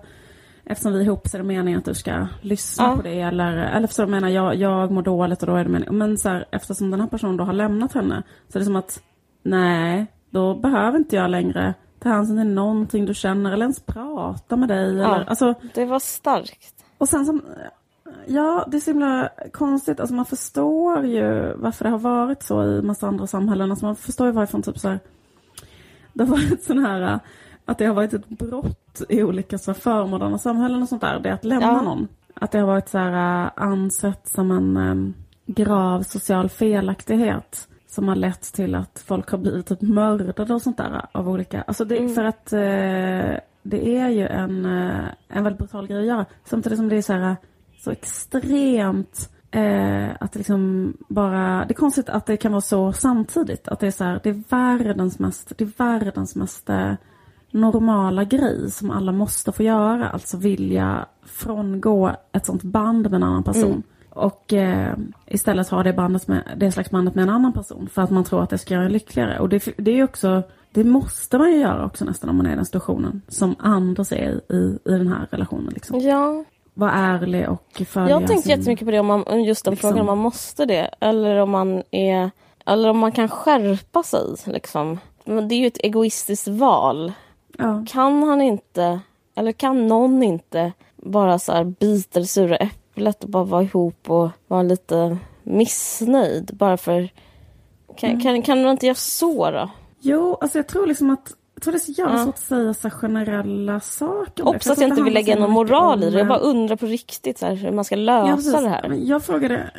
Eftersom vi är ihop så är det meningen att du ska lyssna Ja. på det eller, eller för så menar jag, jag mår dåligt och då är det meningen. Men så här, eftersom den här personen då har lämnat henne så är det som att nej, då behöver inte jag längre ta hänsyn till någonting du känner eller ens prata med dig. Ja. Eller, alltså, Det var starkt. och sen som, ja det är så himla konstigt, alltså man förstår ju varför det har varit så i massa andra samhällen. Alltså man förstår ju varifrån typ så här, det har varit sån här, att det har varit ett brott i olika så förmoderna samhällen och sånt där, det är att lämna Ja. någon. Att det har varit så här ansett som en em, grav social felaktighet som har lett till att folk har blivit typ mördade och sånt där av olika, alltså det, för att eh, det är ju en, eh, en väldigt brutal grej att göra. Samtidigt som det är så här så extremt eh, att liksom bara, det är konstigt att det kan vara så samtidigt. Att det är så här, det är världens mest, det är världens mest eh, normala grej som alla måste få göra. Alltså vilja frångå ett sånt band med en annan person. Och eh, istället ha det bandet med, det slags bandet med en annan person. För att man tror att det ska göra en lyckligare. Och det, det är också, det måste man ju göra också nästan om man är i den situationen. Som Anders är i, i, den här relationen. Liksom. Ja, Vara ärlig och följa Jag har tänkt sin... jättemycket på det, om man, just den liksom- frågan, om man måste det. Eller om man är... Eller om man kan skärpa sig, liksom. Men det är ju ett egoistiskt val. Ja. Kan han inte, eller kan någon inte bara så här bita det sura äpplet och bara vara ihop och vara lite missnöjd? Bara för... Kan, Mm. kan, kan man inte göra så då? Jo, alltså jag tror liksom att jag tror det är så jävla Ja. svårt att säga så generella saker. Hoppas att jag inte vill lägga någon moral i det. Jag eh, bara undrar på riktigt så här, hur man ska lösa Ja, det här. Jag frågade,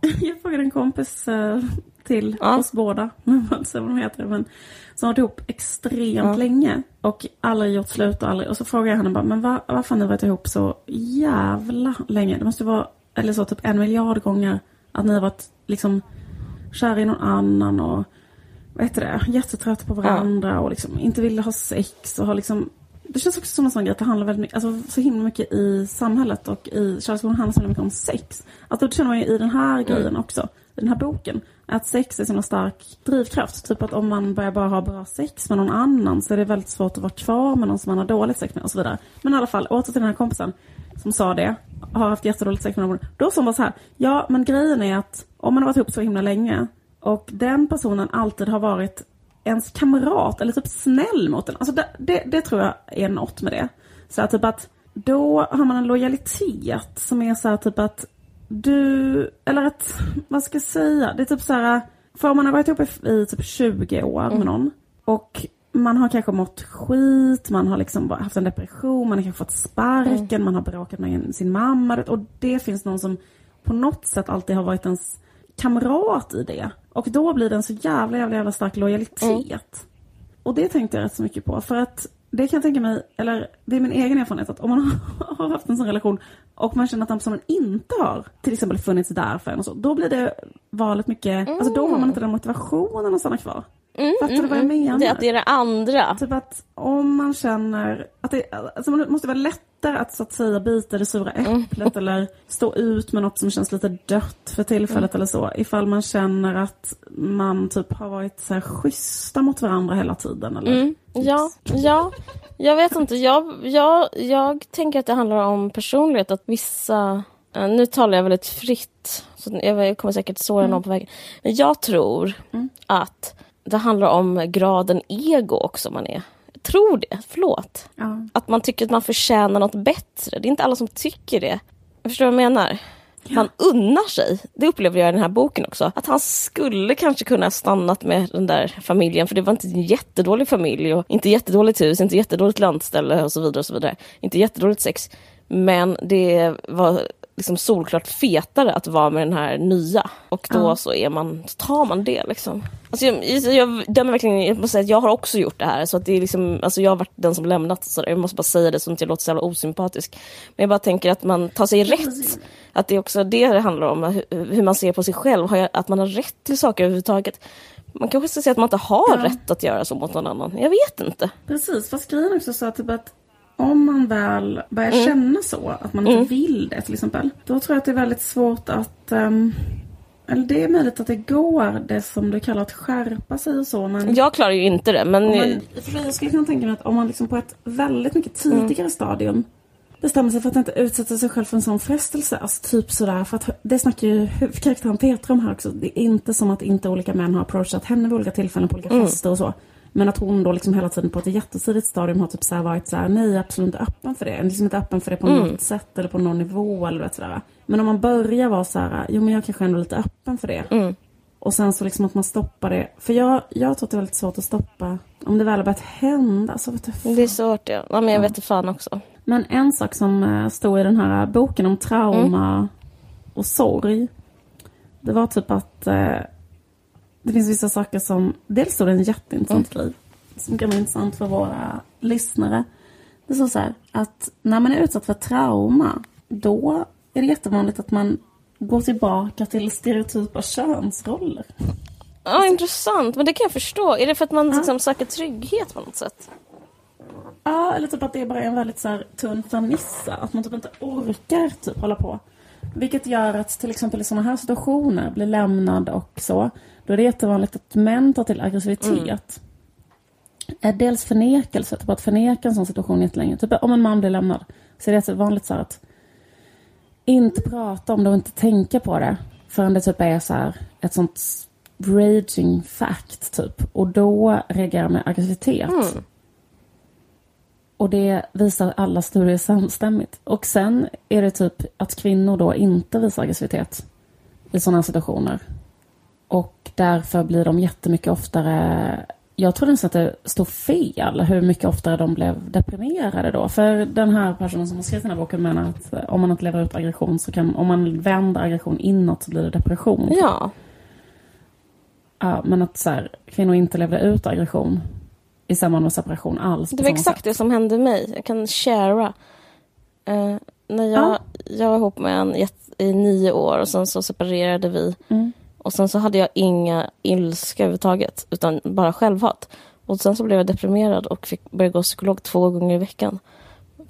jag frågade en kompis eh, till Ja. oss båda, jag vet inte vad de heter, men som har varit ihop extremt Ja. länge och aldrig gjort slut och aldrig, och så frågade jag henne bara, men va, varför har ni varit ihop så jävla länge? Det måste vara, eller så typ en miljard gånger att ni har varit liksom kära i någon annan och vad heter det, jättetrötta på varandra och liksom inte ville ha sex och har liksom det känns också som en sån grej att det handlar väldigt mycket, alltså så himla mycket i samhället och i kärleksrelationer handlar så mycket om sex. Alltså det känner man ju i den här grejen också, i den här boken. Att sex är så stark drivkraft. Typ att om man börjar bara ha bra sex med någon annan så är det väldigt svårt att vara kvar med någon som man har dåligt sex med och så vidare. Men i alla fall, åter till den här kompisen som sa det, har haft jättedåligt sex med någon. Då sa hon så här, ja men grejen är att om man har varit ihop så himla länge och den personen alltid har varit ens kamrat eller typ snäll mot en. Alltså det, det, det tror jag är något med det. Så här, typ att då har man en lojalitet som är så här typ att du, eller att, vad ska jag säga, det är typ så här, för om man har varit ihop i, i typ 20 år med någon och man har kanske mått skit, man har liksom haft en depression, man har kanske fått sparken, man har bråkat med sin mamma och det finns någon som på något sätt alltid har varit ens kamrat i det. Och då blir det en så jävla, jävla, jävla stark lojalitet. Och det tänkte jag rätt så mycket på. För att det kan jag tänka mig, eller det är min egen erfarenhet, att om man har haft en sån relation och man känner att den personen inte har till exempel funnits där för en och så, då blir det valet mycket, alltså då har man inte den motivationen att stanna kvar. Fattar du vad jag menar? Det, att det är det andra. Typ att om man känner att det alltså det måste vara lättare att så att säga bita det sura äpplet eller stå ut med något som känns lite dött för tillfället eller så. Ifall man känner att man typ har varit så här schyssta mot varandra hela tiden. Eller? Ja, ja. Jag vet inte. Jag, jag, jag tänker att det handlar om personlighet. Att vissa... Nu talar jag väldigt fritt. Så jag kommer säkert såra någon på vägen. Men jag tror att det handlar om graden ego också man är. Jag tror det. Förlåt. Ja. Att man tycker att man förtjänar något bättre. Det är inte alla som tycker det. Jag förstår vad jag menar. Han unnar sig. Det upplever jag i den här boken också. Att han skulle kanske kunna ha stannat med den där familjen. För det var inte en jättedålig familj och inte jättedåligt hus, inte jättedåligt landställe och så vidare. och så vidare. Inte jättedåligt sex. Men det var liksom solklart fetare att vara med den här nya. Och då Ja. så är man, tar man det liksom. Alltså jag, jag, dömer verkligen, jag måste säga att jag har också gjort det här. Så att det är liksom, alltså jag har varit den som lämnat. Så jag måste bara säga det så att jag låter så jävla osympatisk. Men jag bara tänker att man tar sig rätt. Att det är också det det handlar om. Hur, hur man ser på sig själv. Jag, att man har rätt till saker överhuvudtaget. Man kanske ska säga att man inte har Ja. rätt att göra så mot någon annan. Jag vet inte. Precis, fast grejen också så att, typ att om man väl börjar Mm. känna så, att man inte vill det till exempel. Då tror jag att det är väldigt svårt att ehm, eller det är möjligt att det går, det som du kallar att skärpa sig och så. Men Jag klarar ju inte det. Men man, för jag skulle kunna tänka mig att om man liksom på ett väldigt mycket tidigare stadium bestämmer sig för att inte utsätta sig själv för en sån frestelse. Alltså typ sådär, för att det snackar ju huvudkaraktären Petra om här också. Det är inte som att inte olika män har approachat henne vid olika tillfällen på olika fester och så. Men att hon då liksom hela tiden på ett jättetidigt stadium har typ så varit så här, nej absolut inte öppen för det. Liksom inte öppen för det på något sätt eller på någon nivå eller vet sådär. Men om man börjar vara så här, jo men jag kanske ändå är lite öppen för det. Mm. Och sen så liksom att man stoppar det. För jag, jag tror att det är väldigt svårt att stoppa. Om det väl har börjat hända så vet jag fan. det är svårt ja. ja men jag vet det fan också. Men en sak som eh, stod i den här boken om trauma och sorg. Det var typ att eh, det finns vissa saker som... Dels stod det en jätteintressant grej. Som kan vara intressant för våra lyssnare. Det står så här att när man är utsatt för trauma. Då är det jättevanligt att man går tillbaka till stereotypa könsroller. Ja, intressant. Men det kan jag förstå. Är det för att man liksom söker trygghet på något sätt? Ja, eller typ att det bara är en väldigt så här, tunn fernissa. Att man typ inte orkar typ hålla på. Vilket gör att till exempel i sådana här situationer, blir lämnad och så. Då är det jättevanligt att män tar till aggressivitet. Är dels förnekelse, typ att förneka en sån situation jättelänge. Typ om en man blir lämnad så är det jättevanligt så att inte prata om det och inte tänka på det. Förrän det typ är så här ett sånt raging fact typ. Och då reagerar man med aggressivitet. Och det visar alla studier samstämmigt. Och sen är det typ att kvinnor då inte visar aggressivitet i sådana situationer. Och därför blir de jättemycket oftare... Jag tror nästan att det stod fel hur mycket oftare de blev deprimerade då. För den här personen som har skrivit den här boken menar att om man inte lever ut aggression så kan... Om man vänder aggression inåt så blir det depression. Ja. Ja, men att så här, kvinnor inte levde ut aggression i samband med separation alls. Det var exakt sätt. det som hände mig. Jag kan shara. Eh, när jag, Ja. jag var ihop med en i nio år och sen så separerade vi. Mm. Och sen så hade jag inga ilska överhuvudtaget, utan bara självhat. Och sen så blev jag deprimerad och fick börja gå psykolog två gånger i veckan.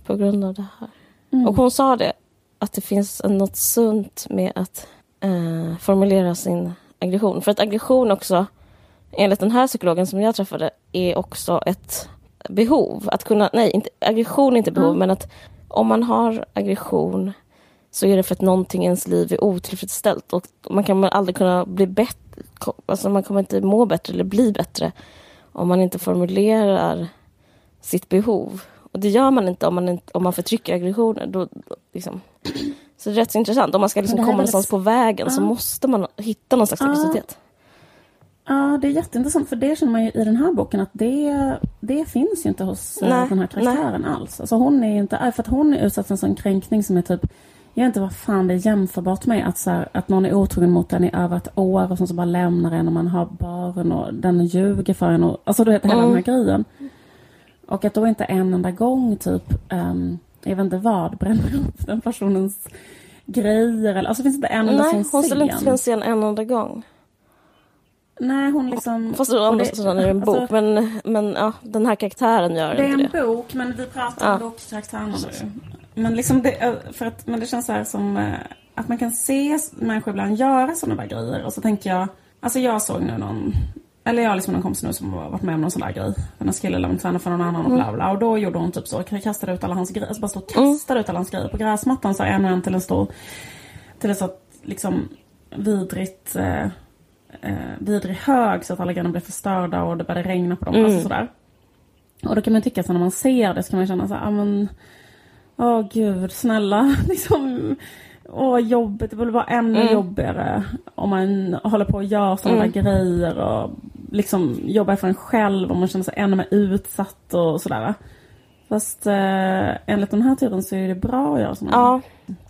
På grund av det här. Mm. Och hon sa det, att det finns något sunt med att eh, formulera sin aggression. För att aggression också, enligt den här psykologen som jag träffade, är också ett behov. Att kunna, nej, inte, aggression är inte behov, Mm. men att om man har aggression så är det för att någonting i ens liv är otillfredsställt och man kan aldrig kunna bli bättre, alltså man kommer inte må bättre eller bli bättre om man inte formulerar sitt behov. Och det gör man inte om man, inte, om man förtrycker aggressioner. Då, då, liksom. Så det är rätt så intressant. Om man ska liksom komma någonstans på vägen så Ja. måste man hitta någon slags Ja. aggressivitet. Ja, det är jätteintressant för det känner man ju i den här boken att det, det finns ju inte hos eh, Nej, den här karaktären alls. Alltså hon är inte, för att hon är utsatt för en sån kränkning som är typ jag vet inte vad fan det är jämförbart med att, så här, att någon är otrogen mot en i över ett år och sen så bara lämnar en och man har barn och den ljuger för en. Och, alltså du vet hela Mm. den här grejen. Och att då inte en enda gång typ, um, jag vet inte vad, bränner upp den personens grejer. Eller, alltså finns det inte en enda Nej, hon ställer inte till en scen en enda gång. Nej, hon liksom... Fast å andra det- sidan är det en alltså, bok. Men, men ja, den här karaktären gör Det är inte en det. bok, men vi pratar Ja. om bokkaraktärerna nu. Men, liksom det, eh, för att, men det känns så här som eh, att man kan se människor ibland göra sådana där grejer. Och så tänker jag, alltså jag såg nu någon, eller jag har liksom någon kompis nu som har varit med om någon sån där grej. En kille lämnade träna för någon annan och bla bla. Och då gjorde hon typ så, kastade ut alla hans grejer, alltså bara stod och kastade ut alla hans grejer på gräsmattan. Så en och en till en stor, till en så liksom vidrigt, eh, eh, vidrig hög så att alla grejerna blev förstörda och det började regna på dem. Alltså sådär. Och då kan man tycka så när man ser det så kan man känna så här, ah, men Åh gud, snälla. liksom, åh jobbigt, det borde vara ännu Mm. jobbigare om man håller på och gör sådana Mm. där grejer och liksom jobbar för en själv och man känner sig ännu mer utsatt och sådär. Fast eh, enligt den här teorin så är det bra att göra sådana Ja,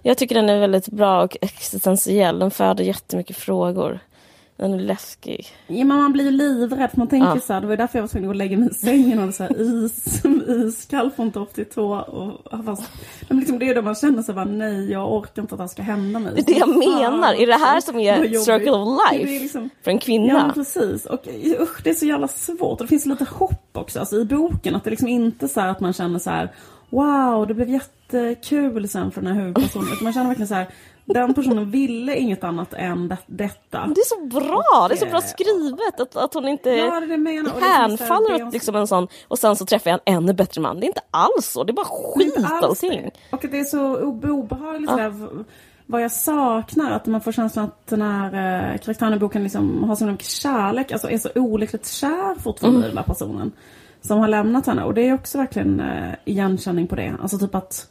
jag tycker den är väldigt bra och existentiell. Den föder jättemycket frågor. Den är läskig. Ja, men man blir ju livrädd man tänker Ja. så här, det var därför jag var tvungen att gå och lägga mig i sängen och så här is, iskall från topp till tå. Och, fast, men liksom det är då man känner sig bara nej jag orkar inte att det här ska hända mig. Det är det jag menar. Är det här som är circle of Det är life liksom, för en Ja kvinna? precis. Och usch, det är så jävla svårt. Och det finns lite hopp också alltså, i boken. Att det liksom inte så att man känner så här Wow, det blev jättekul sen för den här huvudpersonen. Utan man känner verkligen så här Den personen ville inget annat än det, detta. Det är så bra! Det är så bra skrivet att, att hon inte Ja, är är hänfaller är åt liksom en sån och sen så träffar jag en ännu bättre man. Det är inte alls så. Det är bara är skit alls allting. det. Och det är så obe- obehagligt v- vad jag saknar, att man får känslan att den här eh, karaktären i boken liksom har så mycket kärlek, alltså är så olyckligt kär fortfarande Mm. i den här personen. Som har lämnat henne. Och det är också verkligen eh, igenkänning på det. Alltså typ att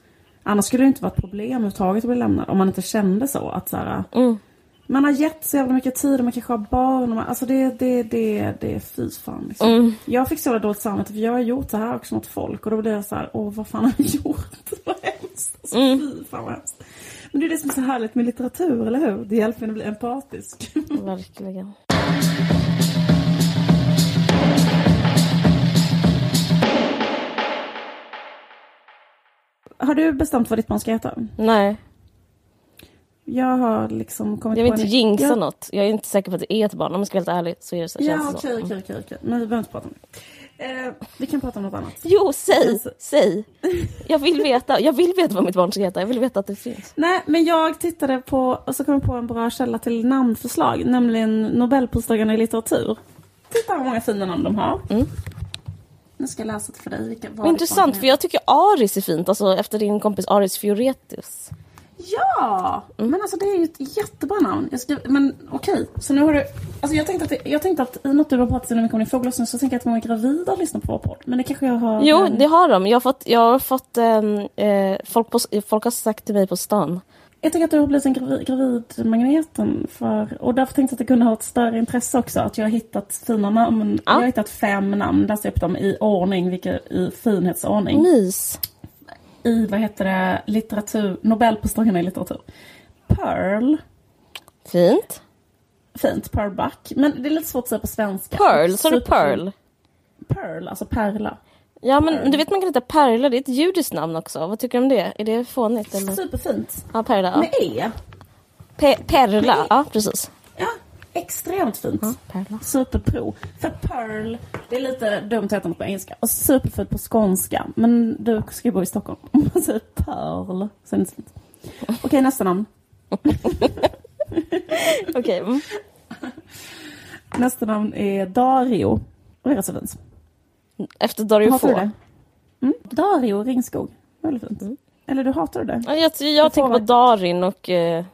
annars skulle det inte vara ett problem överhuvudtaget att bli lämnad. Om man inte kände så. Att så här, Mm. Man har gett så jävla mycket tid och man kanske har barn. Och man, alltså det, det, det, det är fy fan liksom. Mm. Jag fick så jävla dåligt samvete för jag har gjort det här också mot folk. Och då blir jag så här, åh vad fan har jag gjort? vad hemskt. Alltså, Mm. Fy fan vad hemskt. Men det är det som är så härligt med litteratur, eller hur? Det hjälper en att bli empatisk. Verkligen. Har du bestämt vad ditt barn ska heta? Nej, Jag har liksom kommit jag vill på inte en... jinxa jag... något. Jag är inte säker på att det är ett barn. Om jag ska vara helt ärlig så är det så. Ja, okej, så. okej, okej, okej. Men vi behöver inte prata om det. Eh, vi kan prata om något annat. Jo, säg! Alltså- Säg! Jag vill veta. Jag vill veta vad mitt barn ska heta. Jag vill veta att det finns. Nej, men jag tittade på, och så kom jag på en bra källa till namnförslag, nämligen Nobelpristagarna i litteratur. Titta hur många fina namn de har. Mm. Nu ska jag läsa det för dig. Vad intressant, för jag tycker Aris är fint. Alltså efter din kompis Aris Fioretus. Ja! Mm. Men alltså det är ju ett jättebra namn. Ska, men okej, så nu har du... Alltså jag tänkte att, jag tänkte att i något du har pratat om mycket om din fågellossning så tänker jag att många gravida lyssnar på vår podd. Men det kanske jag har... Jo, eh, det har de. Jag har fått, jag har fått eh, folk, på, folk har sagt till mig på stan. Jag tänker att du har blivit en gravid, gravidmagneten för... Och därför tänkte jag att det kunde ha ett större intresse också. Att jag har hittat fina namn. Jag har hittat fem namn. Läste upp dem i ordning, vilka, i finhetsordning. Mys. I, vad heter det, litteratur... Nobelpristagarna i litteratur. Pearl. Fint. Fint, Pearl Buck. Men det är lite svårt att säga på svenska. Pearl, sa du. Pearl? Pearl, alltså pärla. Ja men du vet man kan heta Perla, det är ett judiskt namn också. Vad tycker du om det? Är det fånigt eller? Superfint. Ja, Perla. Ja. Med E. Pe- Perla, ja precis. Ja, extremt fint. Ja, Perla. Superpro. För Pearl, det är lite dumt att heta något på engelska. Och superfint på skånska. Men du ska ju bo i Stockholm. Om man säger Pearl så är det inte så fint. Okej, nästa namn. Okej. Nästa namn är Dario. Och det är rätt så fint. Efter Dario Fo. det? Mm? Dario Ringskog. Väldigt fint. Eller du hatar det? Ja, Jag, jag tänker på Darin och... Eh,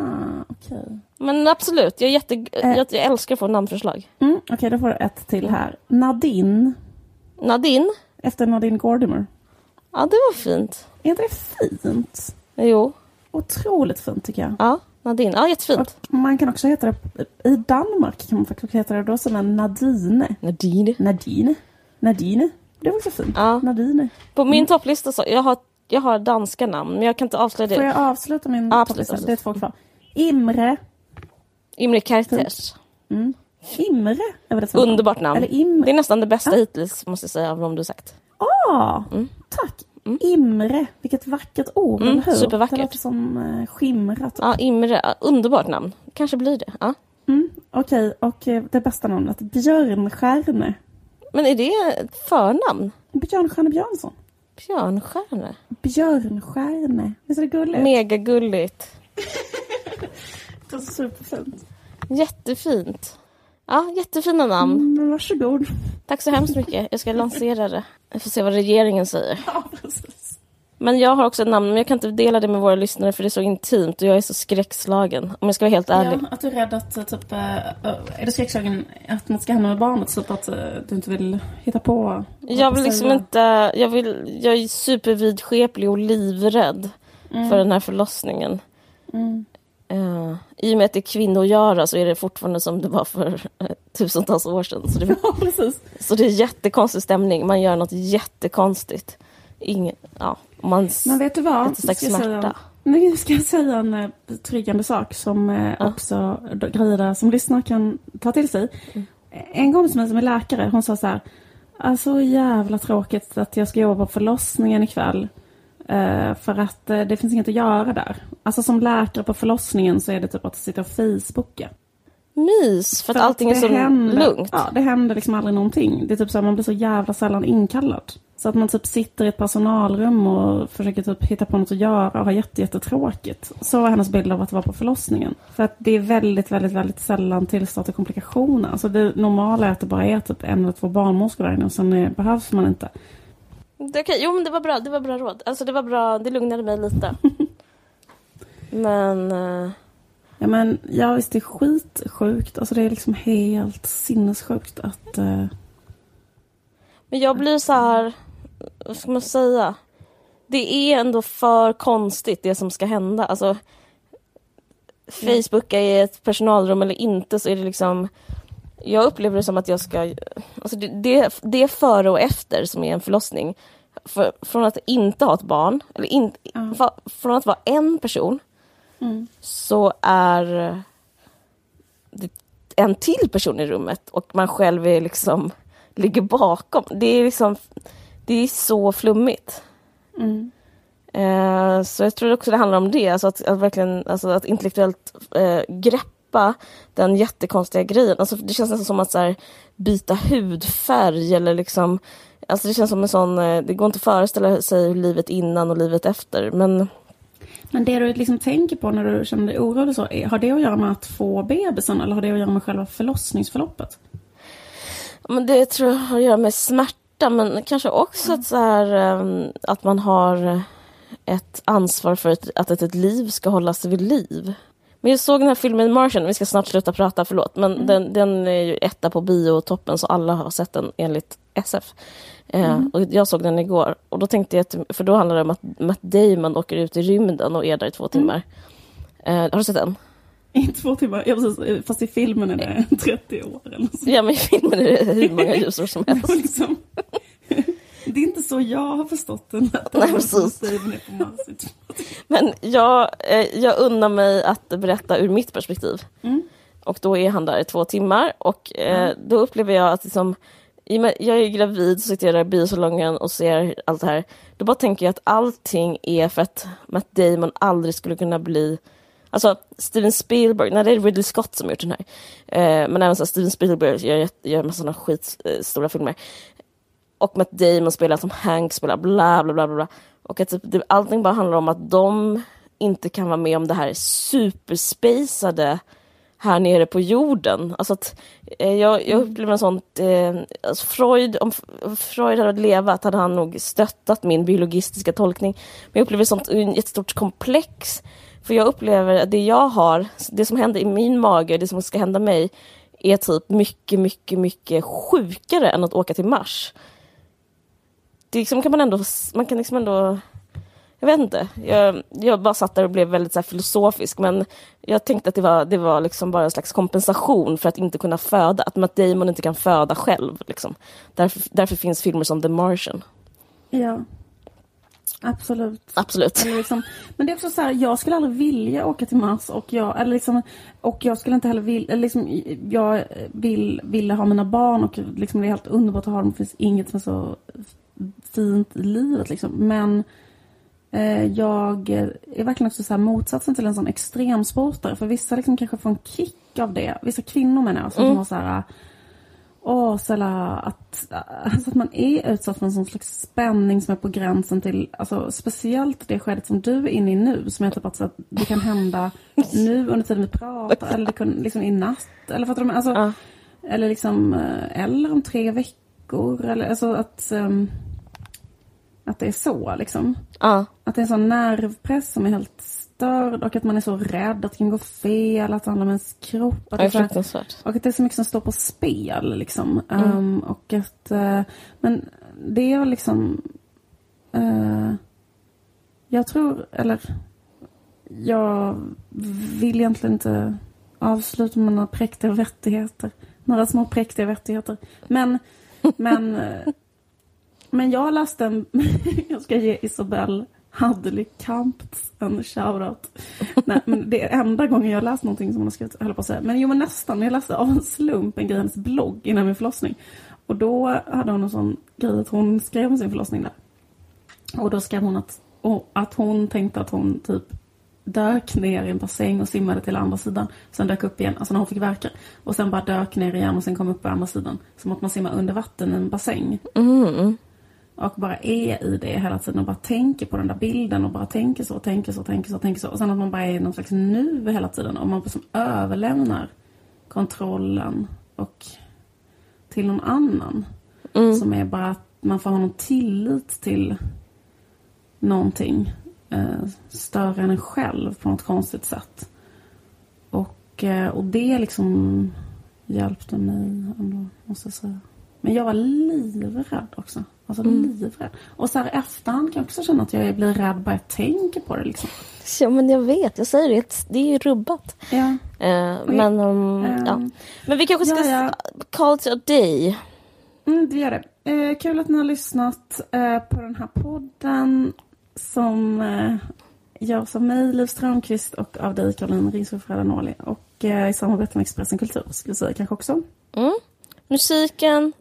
Ah, okej. men absolut, jag, jätte, jag, jag älskar att få namnförslag. Mm, okej, då får du ett till här. Nadine. Nadine? Efter Nadine Gordimer. Ja, det var fint. Är inte det fint? Jo. Otroligt fint tycker jag. Ja, Nadine. Ja, jättefint. Och man kan också heta det, i Danmark kan man faktiskt heta det då som Nadine. Nadine. Nadine. Nadine. Det var också fint. Ja. Nadine. På min topplista så, jag har, jag har danska namn, men jag kan inte avslöja Får det. jag avsluta min Ja, absolut, topplista? absolut. Det är två kvar. Imre. Imre Kertész. Mm. Imre är väl som Underbart namn. Eller Imre. Det är nästan det bästa Ja. hittills, måste jag säga, av de du sagt. Ah, tack. Imre. Vilket vackert ord, Mm, eller hur? supervackert. Det låter som uh, skimrat. Ja, Imre. Underbart namn. Kanske blir det. Ja. Mm, Okej, och eh, det bästa namnet. Björnstjärne. Men är det ett förnamn? Björnstjärne Björnsson. Björnstjärne? Björnstjärne. Visst är det gulligt? Megagulligt. Det är superfint. Jättefint. Ja, jättefina namn. Mm, varsågod. Tack så hemskt mycket. Jag ska lansera det. Jag får se vad regeringen säger. Ja, precis. Men jag har också ett namn, men jag kan inte dela det med våra lyssnare för det är så intimt och jag är så skräckslagen. Om jag ska vara helt ärlig. Ja, att du är rädd att eh, typ, eh, eh, är du skräckslagen att något ska hända med barnet så att du inte vill hitta på? Jag vill liksom inte, jag, vill, jag är supervidskeplig och livrädd Mm. för den här förlossningen. Mm. Uh, I och med att det är kvinnogöra så är det fortfarande som det var för uh, tusentals år sedan. Så det, ja, precis. så det är jättekonstig stämning. Man gör något jättekonstigt. Ingen, ja, man Men vet du vad? Jättestark smärta. Nu ska jag säga en uh, betryggande sak som uh, också grejer som lyssnare kan ta till sig. Mm. En kompis som är läkare, hon sa så här. Alltså jävla tråkigt att jag ska jobba på förlossningen ikväll. Uh, för att uh, det finns inget att göra där. Alltså som läkare på förlossningen så är det typ att sitta och facebooka. Mys, för, för att allting att är så händer, lugnt. Ja, det händer liksom aldrig någonting. Det är typ så att man blir så jävla sällan inkallad. Så att man typ sitter i ett personalrum och försöker typ hitta på något att göra och ha jättetråkigt. Så var hennes bild av att vara på förlossningen. För att det är väldigt, väldigt, väldigt sällan tillstånd till komplikationer. Alltså det normala är att det bara är typ en eller två barnmorskor där inne och sen är, behövs man inte. Det, okay. Jo men det var bra, det var bra råd. Alltså det var bra, det lugnade mig lite. men... Uh... Ja men ja visst det är skitsjukt. Alltså det är liksom helt sinnessjukt att... Uh... Men jag blir så här vad ska man säga? Det är ändå för konstigt det som ska hända. Alltså, Facebooka i ett personalrum eller inte så är det liksom jag upplever det som att jag ska... Alltså det, det, det är före och efter som är en förlossning. För, från att inte ha ett barn, eller in, mm. för, från att vara en person, mm. så är det en till person i rummet och man själv är liksom ligger bakom. Det är liksom det är så flummigt. Mm. Eh, så jag tror också det handlar om det, alltså att, att verkligen alltså att intellektuellt eh, greppa den jättekonstiga grejen. Alltså det känns nästan som att så här, byta hudfärg eller liksom Alltså det känns som en sån, eh, det går inte att föreställa sig livet innan och livet efter men men det du liksom tänker på när du känner dig orolig så, har det att göra med att få bebisen eller har det att göra med själva förlossningsförloppet? Men det tror jag har att göra med smärta men kanske också att, så här, ehm, att man har ett ansvar för att ett liv ska hållas vid liv. Men jag såg den här filmen Martian, vi ska snart sluta prata, förlåt, men mm. den, den, är ju etta på biotoppen så alla har sett den enligt SF. Eh, mm. och jag såg den igår och då tänkte jag, för då handlar det om att Matt Damon åker ut i rymden och är där i två mm. timmar. Mm. Eh, har du sett den? I två timmar, ja, precis, fast i filmen är det 30 år eller så. Ja men i filmen är det hur många ljusår som helst. liksom, det är inte så jag har förstått den. Nej, precis. Men jag, eh, jag unnar mig att berätta ur mitt perspektiv. Mm. Och då är han där i två timmar och mm. då upplever jag att liksom, jag är gravid, så sitter jag där i biosalongen och ser allt det här. Då bara tänker jag att allting är för att Matt Damon aldrig skulle kunna bli Alltså Steven Spielberg, nej det är Ridley Scott som har gjort den här. Eh, men även så Steven Spielberg gör, gör en massa sådana skitstora eh, filmer. Och Matt Damon spelar som Hank spelar bla bla bla bla. Och att typ, det, allting bara handlar om att de inte kan vara med om det här superspacade här nere på jorden. Alltså att, eh, jag, jag upplever en sån... Eh, alltså Freud, om Freud hade levat hade han nog stöttat min biologistiska tolkning. Men jag upplever ett sånt jättestort komplex för jag upplever att det jag har, det som händer i min mage, det som ska hända mig, är typ mycket, mycket, mycket sjukare än att åka till Mars. Det liksom kan man ändå, man kan liksom ändå jag vet inte, jag, jag bara satt där och blev väldigt så filosofisk men jag tänkte att det var, det var liksom bara en slags kompensation för att inte kunna föda, att Matt Damon inte kan föda själv. Liksom. Därför, därför finns filmer som The Martian. Ja, Absolut. Absolut. Liksom, men det är också så här, jag skulle aldrig vilja åka till Mars och jag, eller liksom, och jag skulle inte heller vilja, liksom, jag vill, ville ha mina barn och liksom, det är helt underbart att ha dem. Det finns inget som är så fint i livet liksom. Men eh, jag är verkligen också så här motsatsen till en sån extremsportare. För vissa liksom kanske får en kick av det. Vissa kvinnor menar jag, som mm. har så här Åh, så att, alltså att man är utsatt för en sån slags spänning som är på gränsen till, alltså speciellt det skedet som du är inne i nu, som är typ att, så att det kan hända nu under tiden vi pratar, eller det kan, liksom i natt, eller fattar du? Alltså, ja. Eller liksom, eh, eller om tre veckor, eller alltså att, um, att det är så liksom. Ja. Att det är en sån nervpress som är helt störd och att man är så rädd att det kan gå fel, att det handlar om ens kropp. Att det är fruktansvärt. Och att det är så mycket som står på spel liksom. Mm. Um, och att, uh, men det är liksom, uh, jag tror, eller jag vill egentligen inte avsluta med några präktiga vettigheter. Några små präktiga vettigheter. Men, men, men jag läste en... jag ska ge Isobel Hadley-Kamptz en shoutout. Nej, men det är enda gången jag läst någonting som hon har skrivit, höll på att säga. Men jo, men nästan. Jag läste av en slump en grej i hennes blogg innan min förlossning. Och då hade hon en sån grej att hon skrev om sin förlossning där. Och då skrev hon att, att hon tänkte att hon typ dök ner i en bassäng och simmade till andra sidan. Sen dök upp igen, alltså när hon fick verka. Och sen bara dök ner igen och sen kom upp på andra sidan. Som att man simmar under vatten i en bassäng. Mm. Och bara är i det hela tiden och bara tänker på den där bilden och bara tänker så, tänker så, tänker så, tänker så. Och sen att man bara är i någon slags nu hela tiden och man liksom överlämnar kontrollen och till någon annan. Mm. Som är bara att man får ha någon tillit till någonting eh, större än en själv på något konstigt sätt. Och, eh, och det liksom hjälpte mig ändå, måste jag säga. Men jag var livrädd också. Alltså livrädd. Och så här i efterhand kan jag också känna att jag blir rädd bara jag tänker på det liksom. Ja, men jag vet. Jag säger det. Det är ju rubbat. Ja. Eh, men, um, Ehm, ja. men vi kanske ska ja, ja. call it a day. Mm, det gör det. Eh, kul att ni har lyssnat eh, på den här podden som eh, görs av mig, Liv Strömqvist och av dig, Caroline Ringshoff Ranoli. Och eh, i samarbete med Expressen Kultur, skulle jag säga kanske också. Mm. Musiken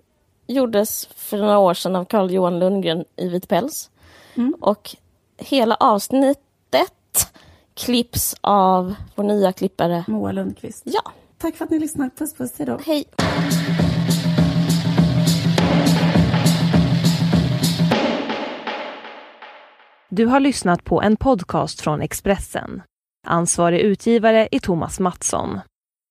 gjordes för några år sedan av Carl Johan Lundgren i vit päls. Mm. Och hela avsnittet klipps av vår nya klippare. Moa Lundqvist. Ja, Tack för att ni lyssnar. Puss puss, hejdå. hej! Du har lyssnat på en podcast från Expressen. Ansvarig utgivare är Thomas Mattsson.